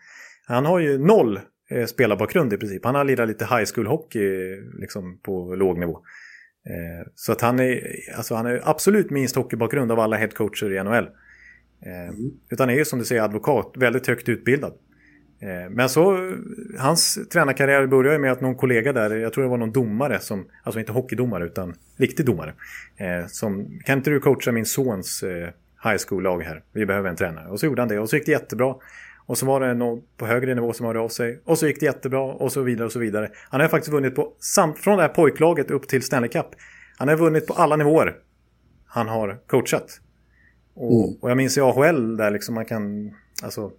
Han har ju noll eh, spelarbakgrund i princip. Han har lirat lite high school hockey liksom på låg nivå. Eh, så att han är, alltså han är absolut minst hockeybakgrund av alla headcoacher i NHL. Eh, mm. Utan är ju som du säger advokat, väldigt högt utbildad. Eh, men så, hans tränarkarriär började med att någon kollega där, jag tror det var någon domare, som, alltså inte hockeydomare utan riktig domare. Eh, som, kan inte du coacha min sons high school-lag här? Vi behöver en tränare. Och så gjorde han det och så gick det jättebra. Och så var det någon på högre nivå som hörde av sig. Och så gick det jättebra och så vidare och så vidare. Han har faktiskt vunnit på, samt från det här pojklaget upp till Stanley Cup. Han har vunnit på alla nivåer han har coachat. Och, mm. och jag minns i AHL där liksom man kan, alltså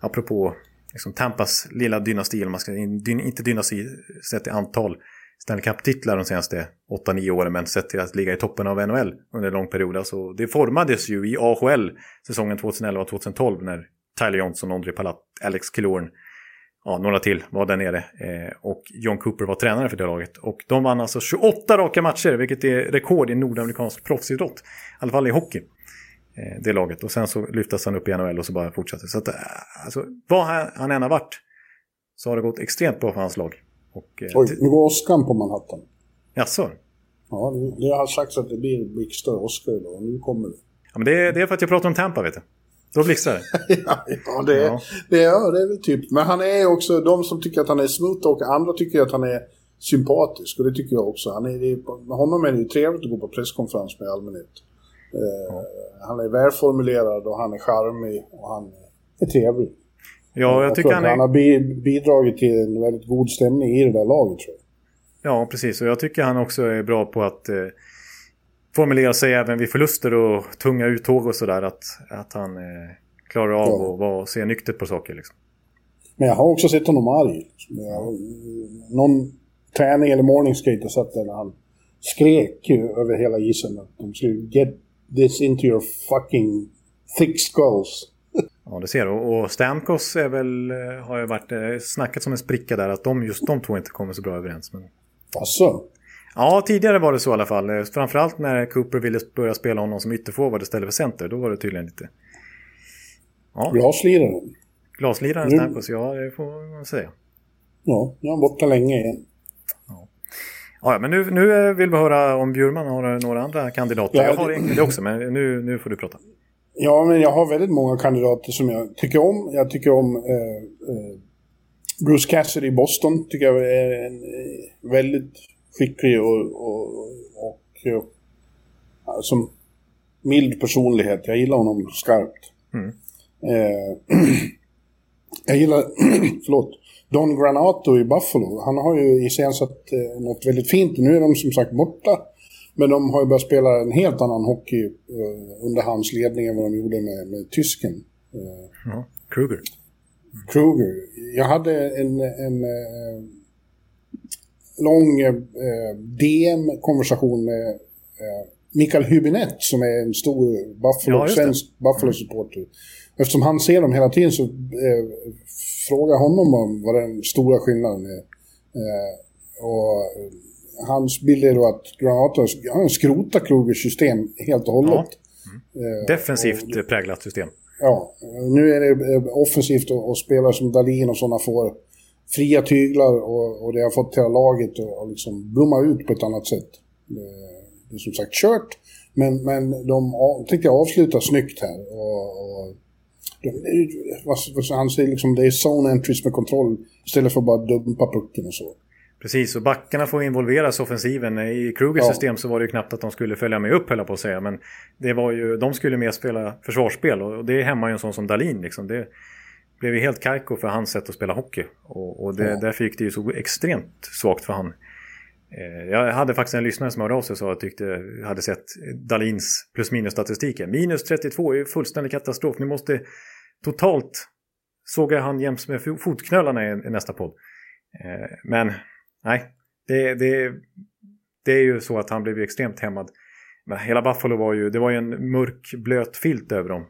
apropå liksom Tampas lilla dynasti, eller man ska, inte dynasti sett i antal Stanley Cup-titlar de senaste 8-9 åren, men sett till att ligga i toppen av NHL under en lång period. Alltså, det formades ju i AHL säsongen 2011-2012 när Tyler Johnson, André Palat, Alex Killorn, ja, några till var där nere. Eh, och John Cooper var tränare för det laget. Och de vann alltså 28 raka matcher, vilket är rekord i nordamerikansk proffsidrott. I alla fall i hockey. Eh, det laget. Och sen så lyftes han upp i NHL och så bara fortsatte. Så att, eh, alltså, vad han än har varit så har det gått extremt bra för hans lag. Och,
eh, Oj, nu går åskan på Manhattan.
Jaså?
Ja, det, har sagts att det blir blixtar och åska idag och nu kommer det.
Ja, men det, det är för att jag pratar om Tampa, vet du. Då blixtrar det.
ja, ja, det, ja. Det, ja, det är väl typ. Men han är också, de som tycker att han är smooth och andra tycker att han är sympatisk. Och det tycker jag också. Han är, med honom är det ju trevligt att gå på presskonferens med allmänhet. Eh, han är välformulerad och han är charmig och han är trevlig.
Ja, jag, jag tycker han, är...
han har bidragit till en väldigt god stämning i det där laget tror jag.
Ja, precis. Och jag tycker han också är bra på att... Eh, formulera sig även vid förluster och tunga uttåg och sådär. Att, att han eh, klarar av
Ja.
att vara, se nyktert på saker. Liksom.
Men jag har också sett honom arg. Jag, någon träning eller morning skate jag satt där när han skrek ju över hela isen att de skulle get this into your fucking thick skulls.
Ja, det ser du. Och Stamkos är väl, eh, har ju varit eh, snackat som en spricka där. Att de, just de två inte kommer så bra överens. Men...
Alltså,
Ja, tidigare var det så i alla fall. Eh, Framförallt när Cooper ville börja spela honom som ytterforward istället för center. Då var det tydligen lite... Ja,
glasliraren.
glasliraren. Stamkos, ja det får man säga.
Ja, nu är han borta länge igen.
Ja, men nu, nu eh, vill vi höra om Bjurman har några andra kandidater.
Ja,
jag har egentligen det också, men nu, nu får du prata.
Ja, men jag har väldigt många kandidater som jag tycker om. Jag tycker om eh, eh, Bruce Cassidy i Boston. Tycker jag är en eh, väldigt skicklig och, och, och ja, som mild personlighet. Jag gillar honom skarpt.
Mm.
Eh, jag gillar, förlåt, Don Granato i Buffalo. Han har ju iscensatt eh, något väldigt fint. Nu är de som sagt borta. Men de har ju börjat spela en helt annan hockey eh, under hans ledning än vad de gjorde med, med tysken. Eh,
Ja, Kruger.
Kruger. Jag hade en, en eh, lång DM-konversation med Mikael Hübinette som är en stor Buffalo,
Ja,
svensk Buffalo-supporter. Eftersom han ser dem hela tiden så eh, frågar jag honom om vad den stora skillnaden är. Eh, och eh, hans bild är då att Granata han skrotar Krugers system helt och hållet. Eh,
Defensivt eh, präglat system.
Ja, nu är det eh, offensivt och, och spelare som Dalin och sådana får fria tyglar och, och det har fått hela laget att liksom blomma ut på ett annat sätt. Det, det är som sagt kört, men, men de tycker jag avslutar snyggt här. Och, och de, vad, vad han säger liksom, det är zone entries med kontroll istället för att bara dumpa pucken och så.
Precis, och backarna får involveras i offensiven. I Krugers
Ja.
system så var det ju knappt att de skulle följa med upp, höll på att säga. Men det var ju, de skulle mer spela försvarsspel och det hämmar ju en sån som Dalin. Liksom. Det blev ju helt kajko för hans sätt att spela hockey. Och, och det,
Ja.
därför gick det ju så extremt svagt för han. Eh, Jag hade faktiskt en lyssnare som hörde av sig och sa att jag tyckte, hade sett Dalins plus minus statistiken. Minus 32 är ju fullständig katastrof. Ni måste totalt såga han jäms med fo- fotknölarna i, nästa podd. Eh, Men nej, det, det, det är ju så att han blev ju extremt hämmad. Men hela Buffalo var ju, det var ju en mörk blöt filt över dem.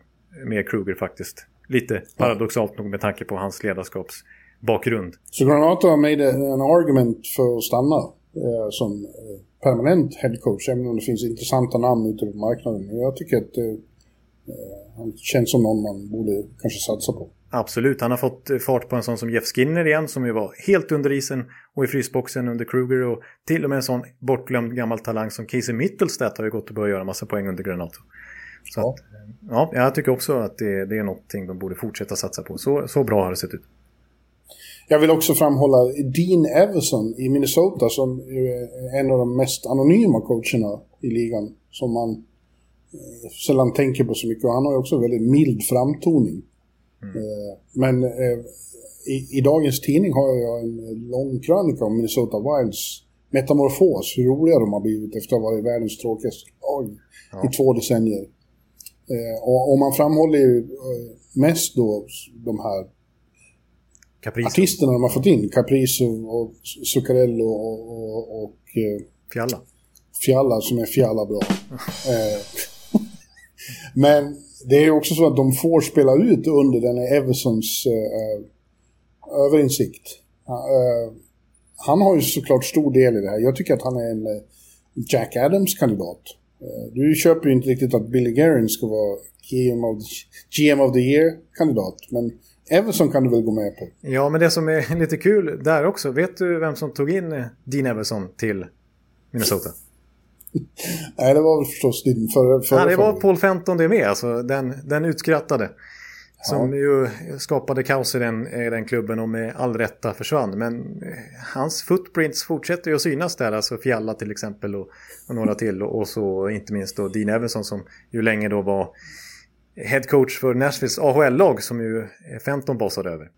Med Kruger faktiskt. Lite paradoxalt nog med tanke på hans ledarskapsbakgrund.
Så Granata made en argument för att stanna som eh, permanent headcoach, även om det finns intressanta namn ute på marknaden. Men Jag tycker att eh, eh, han känns som någon man borde kanske satsa på.
Absolut, han har fått eh, fart på en sån som Jeff Skinner igen som ju var helt under isen och i frysboxen under Kruger och till och med en sån bortglömd gammal talang som Casey Mittelstadt har ju gått och börjat göra massa poäng under Granato. Så
Ja.
att, eh, ja, jag tycker också att det, det är någonting de borde fortsätta satsa på. Så, så bra har det sett ut.
Jag vill också framhålla Dean Everson i Minnesota som är en av de mest anonyma coacherna i ligan. Som man eh, sällan tänker på så mycket. Och han har ju också väldigt mild framtoning. Eh, men eh, i, i dagens tidning har jag en lång krönika om Minnesota Wilds metamorfos. Hur roliga de har blivit efter att ha varit världens tråkigaste lag
Ja.
i två decennier. Och, och man framhåller ju mest då de här
Caprice,
artisterna de har fått in, Caprice och, Zuccarello och, och, och eh,
Fjalla.
Fialla som är Fialla bra. eh, men det är också så att de får spela ut under den Eversons eh, överinsikt. Eh, han har ju såklart stor del i det här. Jag tycker att han är en Jack Adams-kandidat. Eh, du köper ju inte riktigt att Billy Guerin ska vara GM of, GM of the Year-kandidat. Men Everson kan du väl gå med på?
Ja, men det som är lite kul där också. Vet du vem som tog in eh, Dean Everson till Minnesota?
Nej, det var väl förstås din förra... förra
Ja, det var. Paul Fenton det med, alltså den, den utskrattade. Som ju skapade kaos i den, i den klubben och med all rätta försvann. Men eh, hans footprints fortsätter ju att synas där. Alltså Fialla till exempel och, och några till. Och, och så inte minst då Dean Everson som ju länge då var head coach för Nashvilles AHL-lag som ju Fenton bossade över.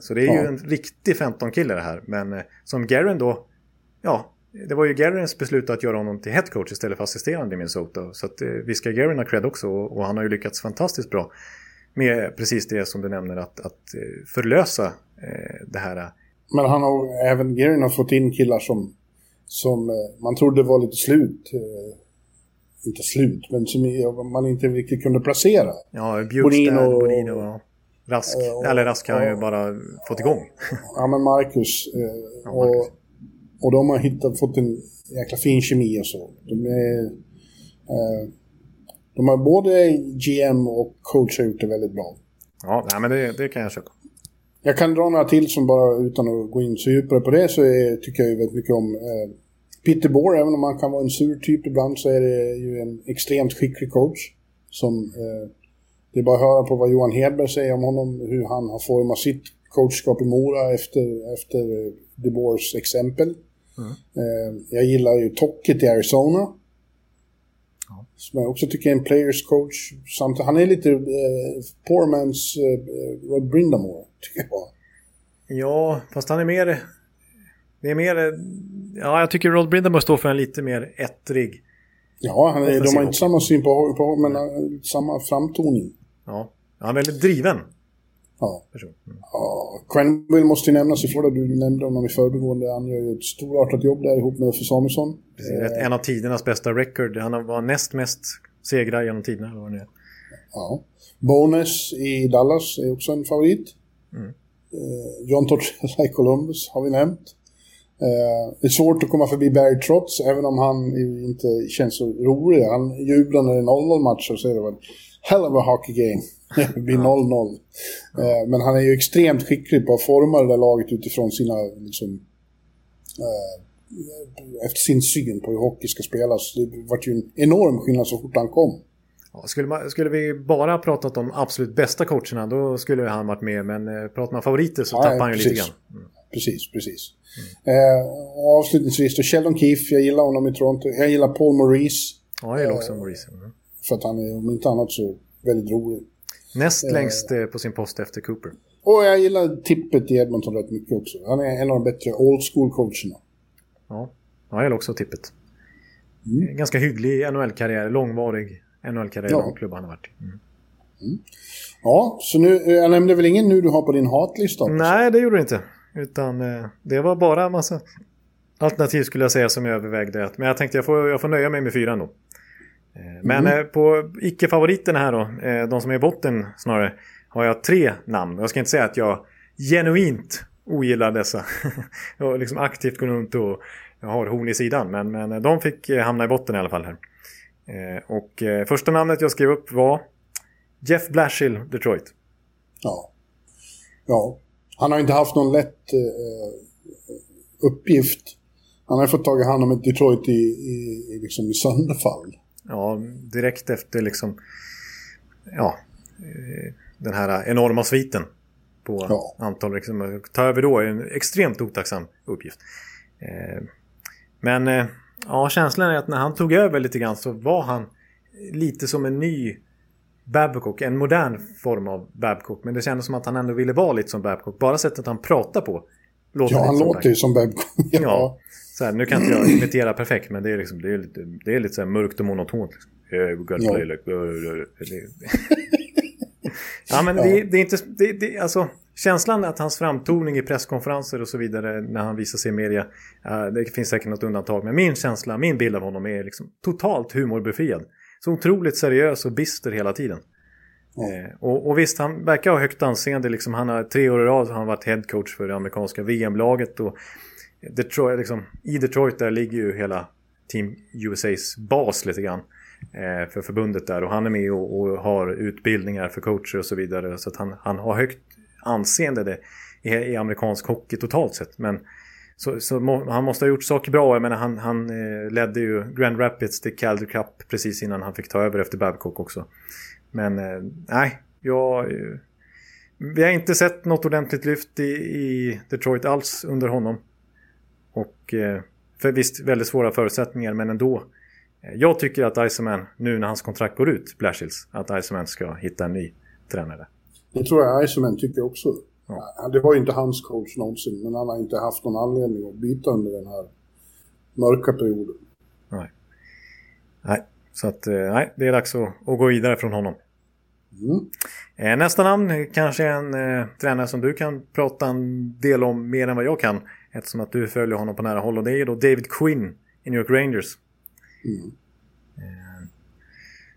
Så det är ju
Ja.
en riktig Fenton-kille det här. Men eh, som Garen då, ja, det var ju Gerrins beslut att göra honom till headcoach istället för assisterande i Minnesota. Så att, eh, vi ska Gerrin ha cred också och, han har ju lyckats fantastiskt bra med precis det som du nämner att, att eh, förlösa det här.
Men han har även Gerrin har fått in killar som, som man trodde var lite slut. Inte slut, men som man inte riktigt kunde placera.
Ja, Bjurstad, Bonino, och... Rask, och, eller Rask har ju bara fått igång.
Ja, men Marcus. Eh, ja, Marcus. Och, och de har hittat, fått en jäkla fin kemi och så. De, är, eh, de har både GM och coach har gjort det väldigt bra.
Ja, nej, men det, det kan jag köpa.
Jag kan dra några till som bara, utan att gå in så djupare på det, så är, tycker jag ju väldigt mycket om eh, Peter Bohr. Även om han kan vara en sur typ ibland så är det ju en extremt skicklig coach. Som, eh, det är bara att höra på vad Johan Hedberg säger om honom, hur han har format sitt coachskap i Mora efter, efter eh, De Boers exempel. Mm. Jag gillar ju Tocket i Arizona. Ja. Som jag också tycker är en players coach. Samt, han är lite eh, poor man's eh, Rod Brindamore, tycker jag.
Ja, fast han är mer... Det är mer... Ja, jag tycker Rod Brindamore står för en lite mer ettrig...
Ja, han är, de har inte samma syn på, på men samma framtoning.
Ja, han är väldigt driven.
Ja. Mm. ja. Quenville måste ju nämnas i Florida. Du nämnde honom i förbigående. Han gör ju ett storartat jobb där ihop med Uffe Samuelsson.
Eh. En av tidernas bästa record. Han var näst mest segrar genom tiderna. Vad det.
Ja. Bonus i Dallas är också en favorit. Mm. Eh, John Tortorella i Columbus har vi nämnt. Eh, det är svårt att komma förbi Barry Trotz, även om han inte känns så rolig. Han jublar när det är 0-0 matcher så är det väl hell of a hockey game. det blir 0-0. Eh, men han är ju extremt skicklig på att forma det där laget utifrån sina, liksom, eh, efter sin syn på hur hockey ska spelas. Det var ju en enorm skillnad så fort han kom.
Ja, skulle, man, skulle, vi bara pratat om absolut bästa coacherna då skulle han varit med. Men pratar man favoriter så ja, tappar han ju lite grann. Mm.
Precis, precis. Mm. Eh, avslutningsvis då, Sheldon Keefe, jag gillar honom i Toronto. Jag gillar Paul Maurice.
Ja, jag gillar också Maurice. Mm.
För att han är om inte annat så väldigt rolig.
Näst eh, längst eh, på sin post efter Cooper.
Och jag gillar tippet i Edmonton rätt mycket också. Han är en av de bättre old school coacherna.
Ja, ja jag gillar också tippet. Mm. Ganska hygglig NHL-karriär, långvarig NHL-karriär ja. i klubban han har varit. Mm.
Mm. Ja, så nu, eh, jag nämnde väl ingen nu du har på din hatlista?
Nej, det gjorde du inte. Utan eh, det var bara en massa alternativ skulle jag säga som jag övervägde. Men jag tänkte jag får, jag får nöja mig med fyra ändå. Eh, men mm. på icke-favoriterna här då, eh, de som är i botten snarare, har jag tre namn. Jag ska inte säga att jag genuint ogillar dessa. jag liksom aktivt går runt och har horn i sidan. Men, men de fick eh, hamna i botten i alla fall här. Och första namnet jag skrev upp var Jeff Blashill, Detroit.
Ja. Ja. Han har inte haft någon lätt uppgift. Han har fått tag i hand om ett Detroit i, i, liksom i sönderfall
ja, direkt efter liksom, ja, eh, den här enorma sviten på ja. antal. Liksom, ta över då är en extremt otacksam uppgift. Eh, men eh, ja, känslan är att när han tog över lite grann så var han lite som en ny Babcock, en modern form av Babcock. Men det kändes som att han ändå ville vara lite som Babcock. Bara sättet han pratar på.
Låter ja, han låter ju som Babcock.
ja. ja. Så här, nu kan inte jag imitera perfekt men det är, liksom, det är lite, det är lite så mörkt och monotont. Liksom. Ja. ja men det, det, är inte... Det, det, alltså, känslan att hans framtoning i presskonferenser och så vidare när han visar sig i media. Uh, det finns säkert något undantag men min känsla, min bild av honom är liksom totalt humorbefriad. Så otroligt seriös och bister hela tiden. Mm. Eh, och, och, visst, han verkar ha högt anseende. Liksom, han har tre år i rad har han varit headcoach för det amerikanska VM-laget. Och Detroit, liksom, I Detroit där ligger ju hela Team USAs bas lite grann. Eh, för förbundet där. Och han är med och, och, har utbildningar för coacher och så vidare. Så att han, han har högt anseende det, i, i amerikansk hockey totalt sett. Men så, så må, han måste ha gjort saker bra. Jag menar, han, han eh, ledde ju Grand Rapids till Calder Cup precis innan han fick ta över efter Babcock också. Men eh, nej, jag... Eh, vi har inte sett något ordentligt lyft i, i Detroit alls under honom. Och eh, för visst, väldigt svåra förutsättningar, men ändå. Eh, jag tycker att Iceman, nu när hans kontrakt går ut, Blashills, att Iceman ska hitta en ny tränare.
Det tror jag Iceman tycker också. Ja. Det var ju inte hans coach någonsin, men han har inte haft någon anledning att byta under den här mörka perioder.
Nej. Nej, så att nej, det är dags att, att gå vidare från honom. Mm. nästa namn kanske en eh, tränare som du kan prata en del om mer än vad jag kan. Eftersom att du följer honom på nära håll. Och det är ju då David Quinn i New York Rangers. Mm.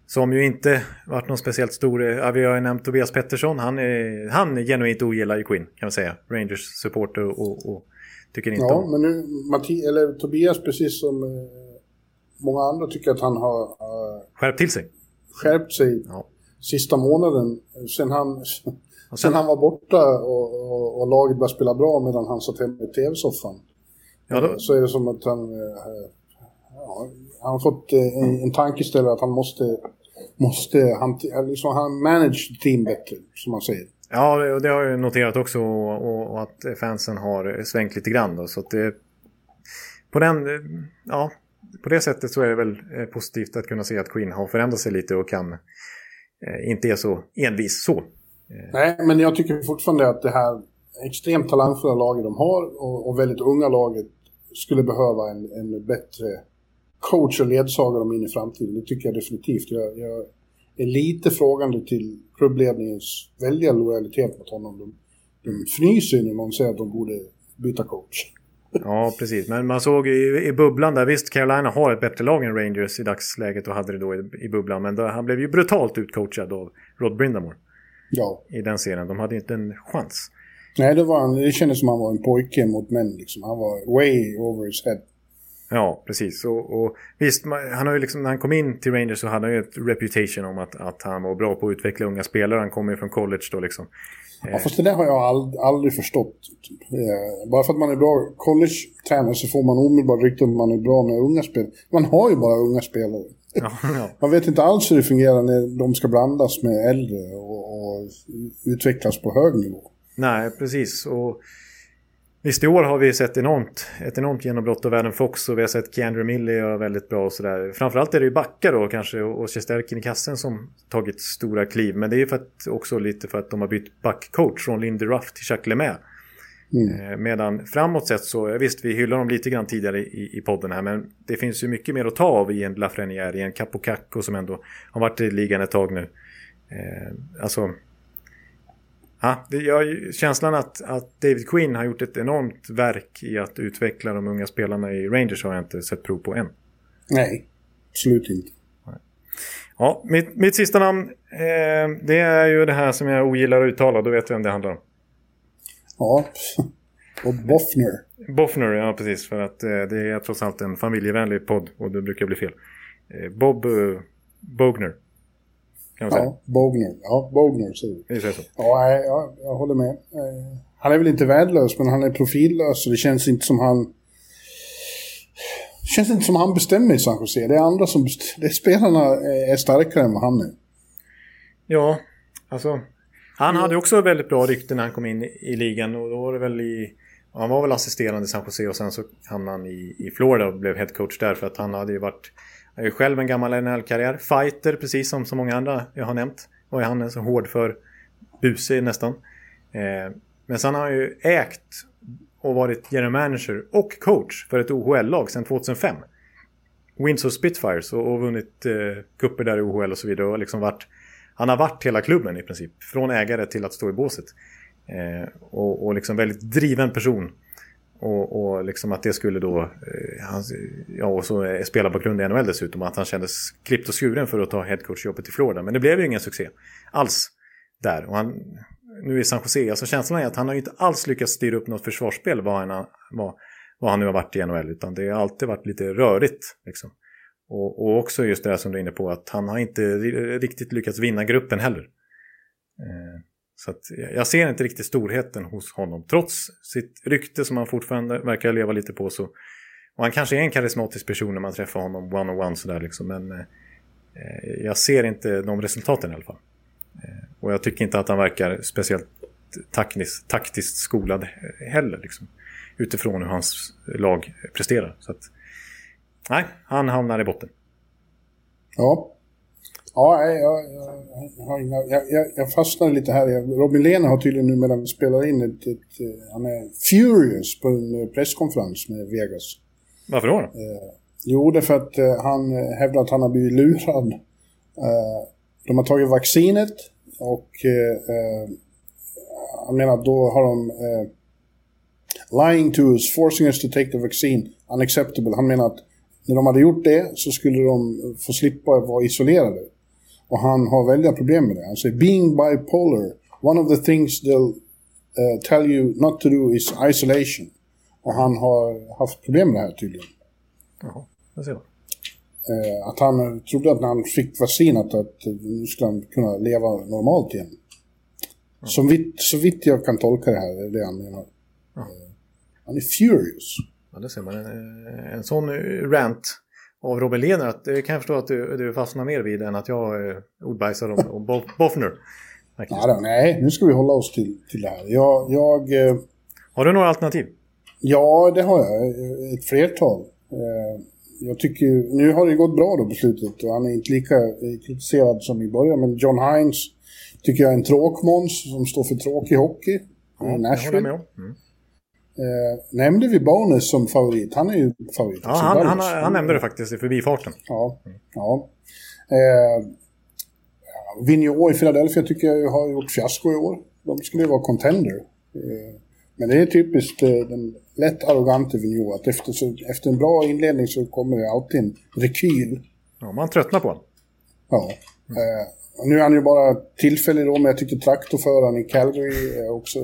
Eh, som ju inte varit någon speciellt stor... Ja, vi har ju nämnt Tobias Pettersson. Han, är, han genuint ogillar ju Quinn kan man säga. Rangers supporter och, och tycker inte
ja,
om...
men nu Matti, eller Tobias precis som eh, många andra tycker att han har... Uh,
skärpt till sig.
Skärpt sig. Ja sista månaden sen han, sen, sen han var borta och, och, och, laget började spela bra medan han satt hemma i tv-soffan. Ja, då... Så är det som att han, eh, ja, han har fått eh, en, en tankeställare att han måste, måste han, liksom, han manage team bättre, som man säger.
Ja, det har jag noterat också och, och att fansen har svängt lite grann. Då, så att det, på, den, ja, på det sättet så är det väl eh, positivt att kunna se att Queen har förändrat sig lite och kan Eh, inte är så envis så.
Eh. Nej, men jag tycker fortfarande att det här extremt talangfulla laget de har och, och väldigt unga laget skulle behöva en, en bättre coach och ledsagare dem in i framtiden. Det tycker jag definitivt. Jag, jag är lite frågande till klubbledningens väldiga lojalitet mot honom. De, de fnyser när någon säger att de borde byta coach.
Ja, precis. Men man såg i, i bubblan där, visst Carolina har ett bättre lag än Rangers i dagsläget och hade det då i, i bubblan. Men då, han blev ju brutalt utcoachad av Rod Brindamore.
Ja.
I den serien. De hade inte en chans.
Nej, det, var det kändes som han var en pojke mot män. Liksom. Han var way over his head.
Ja, precis. Och, och visst, han har ju liksom, när han kom in till Rangers så hade han ju ett reputation om att, att han var bra på att utveckla unga spelare. Han kom ju från college då liksom.
Ja, fast det där har jag ald aldrig förstått. Eh, bara för att man är bra college-tränare så får man omedelbart rykte om man är bra med unga spelare. Man har ju bara unga spelare. Ja, ja. Man vet inte alls hur det fungerar när de ska blandas med äldre och, och utvecklas på hög nivå.
Nej, precis. Och Visst, i år har vi sett enormt, ett enormt genombrott av Adam Fox och vi har sett Keandre Millie göra väldigt bra och sådär. Framförallt är det ju backar då kanske och Shesterkin i kassen som tagit stora kliv. Men det är ju för att, också lite för att de har bytt backcoach från Lindy Ruff till Jacques Lemaire. Mm. Eh, medan framåt sett så, visst vi hyllar dem lite grann tidigare i, i podden här men det finns ju mycket mer att ta av i en Lafreniere, i en Capocacco som ändå har varit i ligan ett tag nu. Eh, alltså Ja, det, jag, känslan att, att David Quinn har gjort ett enormt verk i att utveckla de unga spelarna i Rangers har jag inte sett prov på än.
Nej, absolut inte.
Ja, mitt, mitt sista namn eh, det är ju det här som jag ogillar att uttala. Då vet vi vem det handlar om.
Ja, och Boffner.
Boffner, ja precis. För att eh, det är trots allt en familjevänlig podd och det brukar bli fel. Eh, Bob eh, Bogner.
Kan man ja, Bogner. Ja, Bogner säger
vi. så.
Ja, jag, jag håller med. Eh, han är väl inte värdelös, men han är profillös och det känns inte som han... Det känns inte som han bestämmer i San Jose. Det är andra som bestämmer. Spelarna är starkare än vad han är.
Ja, alltså... Han hade också väldigt bra rykte när han kom in i ligan och då var det väl i... Han var väl assisterande i San Jose och sen så hamnade han i, i Florida och blev headcoach där för att han hade ju varit jag är själv en gammal NHL-karriär. Fighter, precis som så många andra jag har nämnt. Och han är så hård för busig nästan. Eh, men sen har han ju ägt och varit general manager och coach för ett OHL-lag sedan 2005. Windsor Spitfires och, och vunnit eh, kupper där i OHL och så vidare. Och liksom varit, han har varit hela klubben i princip. Från ägare till att stå i båset. Eh, och, och liksom väldigt driven person. Och, och liksom att det skulle då, eh, han, ja och så spelarbakgrund i NHL dessutom, att han kändes klippt och skuren för att ta headcoachjobbet i Florida. Men det blev ju ingen succé alls där. Och han, nu i San Jose, alltså känslan är att han har inte alls lyckats styra upp något försvarsspel vad han, vad, vad han nu har varit i NHL, utan det har alltid varit lite rörigt. Liksom. Och, och också just det där som du är inne på, att han har inte riktigt lyckats vinna gruppen heller. Eh, så att jag ser inte riktigt storheten hos honom. Trots sitt rykte som han fortfarande verkar leva lite på så. Och han kanske är en karismatisk person när man träffar honom one-on-one sådär liksom. Men eh, eh jag ser inte de resultaten i alla fall. Eh, och jag tycker inte att han verkar speciellt taktiskt, taktiskt skolad heller. Liksom, utifrån hur hans lag presterar. Så att, nej, han hamnar i botten.
Ja, Ja, jag, jag, jag, jag, jag fastnade lite här. Robin Lehner har tydligen nu medan vi spelar in ett, ett, han är furious på en presskonferens med Vegas.
Varför då?
Eh, jo, det är för att eh, han hävdar att han har blivit lurad. Eh, de har tagit vaccinet och eh, eh, han menar att då har de eh, lying to us, forcing us to take the vaccine, unacceptable. Han menar att när de hade gjort det så skulle de få slippa vara isolerade. Och han har väldiga problem med det. Han säger being bipolar, one of the things they'll uh, tell you not to do is isolation. Och han har haft problem med det här tydligen.
Jaha, det ser man.
Eh, att han trodde att när han fick vaccinet att nu skulle han kunna leva normalt igen. Mm. Så, vitt, så vitt jag kan tolka det här, är det han menar. Mm. Han är furious.
Ja, det ser man. En, en sån rant av Robin Lehner, att det kan jag förstå att du, du fastnar mer vid än att jag eh, ordbajsar om, om Boffner.
Ja, nej, nu ska vi hålla oss till, till det här. Jag, jag, eh,
har du några alternativ?
Ja, det har jag. Ett flertal. Eh, jag tycker, nu har det gått bra då på slutet och han är inte lika kritiserad som i början. Men John Hines tycker jag är en tråkmåns som står för tråkig hockey.
Ja, Nashville. med om. Mm.
Eh, nämnde vi Bonus som favorit? Han är ju favorit.
Ja, han, han, han, nämnde det faktiskt i förbifarten.
Ja. ja. Eh, Vigneault i Philadelphia tycker jag har gjort fiasko i år. De skulle ju vara contender. Eh, men det är typiskt eh, den lätt arrogante Vigneault att efter, så, efter en bra inledning så kommer det alltid en rekyl.
Ja, man tröttnar på honom.
Ja. Mm. Eh, nu är han ju bara tillfällig då, men jag tycker traktorföraren i Calgary är också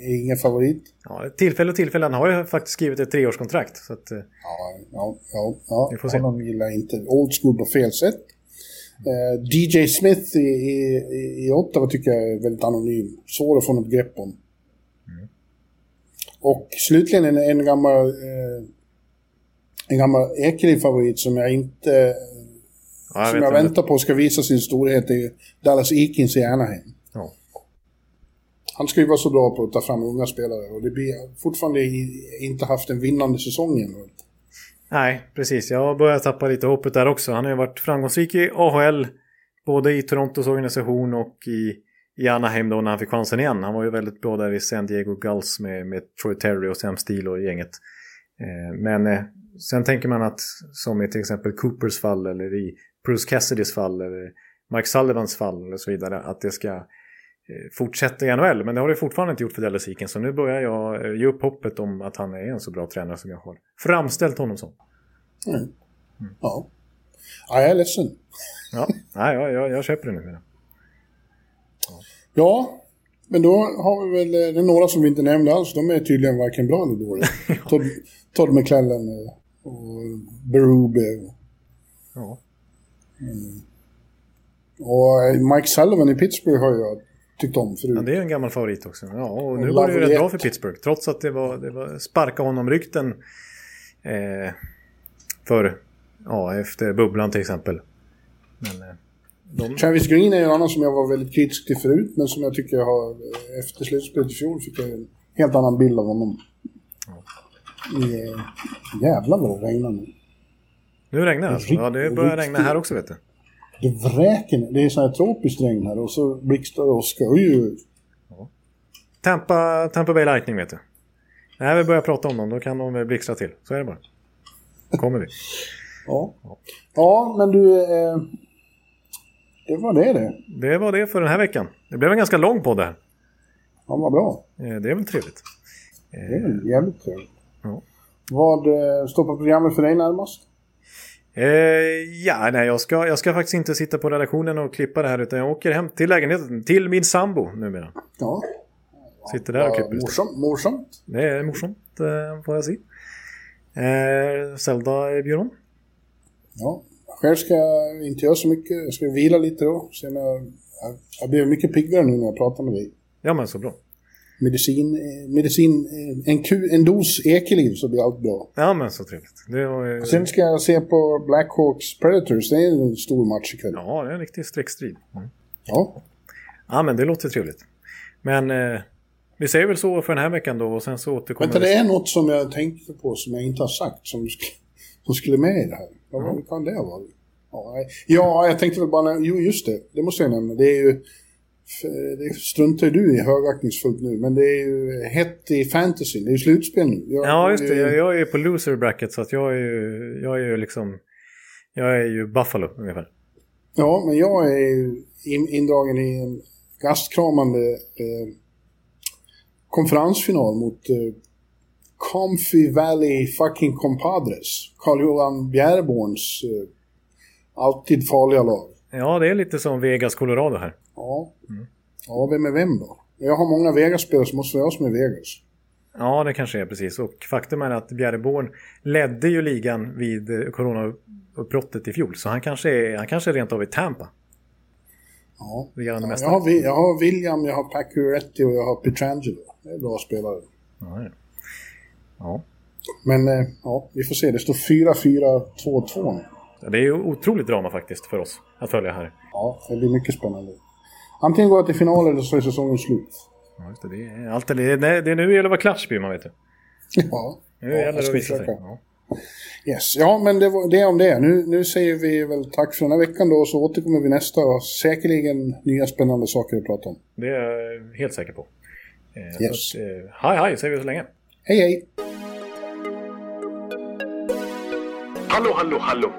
är ingen favorit.
Ja, tillfälle och tillfälle. Han har ju faktiskt skrivit ett treårskontrakt. Så att,
ja, ja, ja. ja. Vi får se. Honom gillar inte old school på fel sätt. Uh, DJ Smith i, i, i Ottawa tycker jag är väldigt anonym. Svår att få något grepp om. Mm. Och slutligen en, en gammal... Uh, en gammal Ekeliv-favorit som jag inte Ja, jag som jag väntar på ska visa sin storhet är Dallas Eakins i Anaheim. Ja. Han ska ju vara så bra på att ta fram unga spelare och det blir fortfarande inte haft en vinnande säsong ännu.
Nej, precis. Jag har börjat tappa lite hoppet där också. Han har ju varit framgångsrik i AHL, både i Torontos organisation och i, i Anaheim då när han fick chansen igen. Han var ju väldigt bra där i San Diego Gulls med, med Troy Terry och Sam Steele och gänget. Eh, men eh, sen tänker man att, som i till exempel Coopers fall eller i Bruce Cassidys fall eller Mike Sullivans fall och så vidare. Att det ska eh, fortsätta i NHL. Men det har det fortfarande inte gjort för Dallas Eakins. Så nu börjar jag eh, ge upp hoppet om att han är en så bra tränare som jag har framställt honom som.
Mm. Mm. Ja. ja, jag är ledsen.
Ja, Nej, jag, jag, jag köper det nu. Ja.
ja, men då har vi väl, eh, det är några som vi inte nämnde alls. De är tydligen varken bra eller dåliga. Todd, Todd McClellan och Berube. Ja. Mm. Och Mike Sullivan i Pittsburgh har jag tyckt om förut.
Ja, det är en gammal favorit också. Ja, och nu var det ju rätt bra för Pittsburgh. Trots att det var, det var sparka honom rykten eh, för, ja, efter bubblan till exempel. Men, eh,
de... Travis Green är en annan som jag var väldigt kritisk till förut, men som jag tycker jag har, efter slutspelet i fjol, fick jag en helt annan bild av honom. Ja. Eh, jävlar vad det regnar nu.
Nu regnar det alltså? Ja, det börjar regna här också vet du.
Det vräker Det är så här tropiskt regn här och så blixtrar och åska. Oj,
ja. Tampa, Tampa Bay Lightning vet du. När vi börjar prata om dem då kan de blixtra till. Så är det bara. Då kommer vi.
ja. ja, men du... Eh, det var det det.
Det var det för den här veckan. Det blev en ganska lång podd här.
Ja, vad bra.
Eh, det är väl trevligt.
Det är väl jävligt trevligt. Ja. Vad eh, på programmet för dig närmast?
Eh, ja, nej, jag ska, jag ska faktiskt inte sitta på redaktionen och klippa det här utan jag åker hem till lägenheten, till min sambo numera.
Ja.
Sitter där och klipper.
Morsamt. morsamt.
Det är morsamt, eh, får jag se. Eh, Zelda bjöd hon.
Ja, själv ska jag inte göra så mycket. Jag ska vila lite då. Sen jag, jag, jag blir mycket piggare nu när jag pratar med dig.
Ja, men så bra
medicin, medicin en, ku, en dos ekeliv så blir allt bra.
Ja men så trevligt. Var,
Sen ska jag se på Blackhawks Predators, det är en stor match ikväll.
Ja, det är en riktig streckstrid. Mm.
Ja.
Ja men det låter trevligt. Men eh, vi säger väl så för den här veckan då och sen så återkommer
Vänta, det är något som jag tänkte på som jag inte har sagt som, som skulle med i det här. Vad mm. kan det vara? Ja, ja, jag tänkte väl bara, jo just det, det måste jag nämna. Det är ju Det struntar du i högaktningsfullt nu, men det är ju hett i fantasy. Det är ju slutspel nu. Jag-
Ja, just det.
jag-
Jag, är på loser bracket så att jag är ju, jag är ju liksom... Jag är ju Buffalo ungefär.
Ja, men jag är ju in, indragen i en gastkramande eh, konferensfinal mot eh, Comfy Valley fucking compadres. Carl-Johan Bjärborns eh, alltid farliga lag.
Ja, det är lite som Vegas Colorado här.
Ja. ja, vem är vem då? Jag har många Vegas-spelare så måste jag som är Vegas.
Ja, det kanske är precis. Och faktum är att Bjärreborn ledde ju ligan vid eh, coronauppbrottet i fjol. Så han kanske är, han kanske är rent av i Tampa.
Ja. Ja, jag, har, jag har William, jag har Pacioretty och jag har Pietrangelo. Det är bra spelare.
Ja, ja. ja.
Men eh, ja, vi får se. Det står 4-4-2-2 nu.
Det är ju otroligt drama faktiskt för oss att följa här.
Ja, det blir mycket spännande. Antingen går jag till final eller så är säsongen slut.
Ja, det, är allt, det, är, det är nu det gäller att vara klatschby, man vet ju.
Ja,
Nu
Ja,
gäller
jag
det att
ska försöka.
Ja.
yes. ja men det var det om det. Nu, nu säger vi väl tack för den här veckan då, och så återkommer vi nästa. och Säkerligen nya spännande saker att prata om.
Det är jag helt säker på. Eh,
Yes.
att, eh, hej hej säger vi så länge.
Hej hej!
Hallå, hallå, hallå.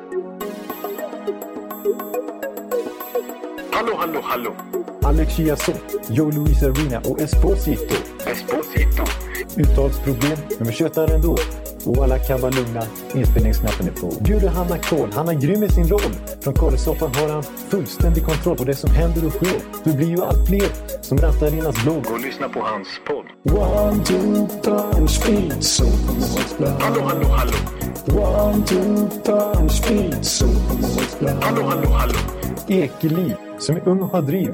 Hallå, hallå, hallå.
Alex Chiazot, Joe Luis Arena och Esposito.
Esposito.
Uttalsproblem, men vi tjötar ändå. Och alla kan vara lugna, inspelningsknappen är på. Bjuder Hanna Kohl, han är grym i sin roll. Från Kållesoffan har han fullständig kontroll på det som händer och sker. Det blir ju allt fler som rattar in hans blogg.
Och lyssna på hans podd.
One, two, turn, speed, so
Hallå, hallå, hallå.
One, two, turn, speed, so
Hallå, hallå, hallå.
Ekeliv, som är ung och har driv.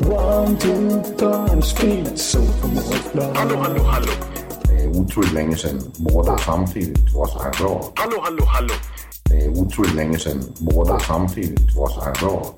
One, two, turn, speed, so
Hallå, hallå, hallå.
Det är otroligt länge sedan båda samtidigt var så här bra.
Hallå, hallå, hallå.
Det är otroligt länge sedan båda samtidigt var så här bra.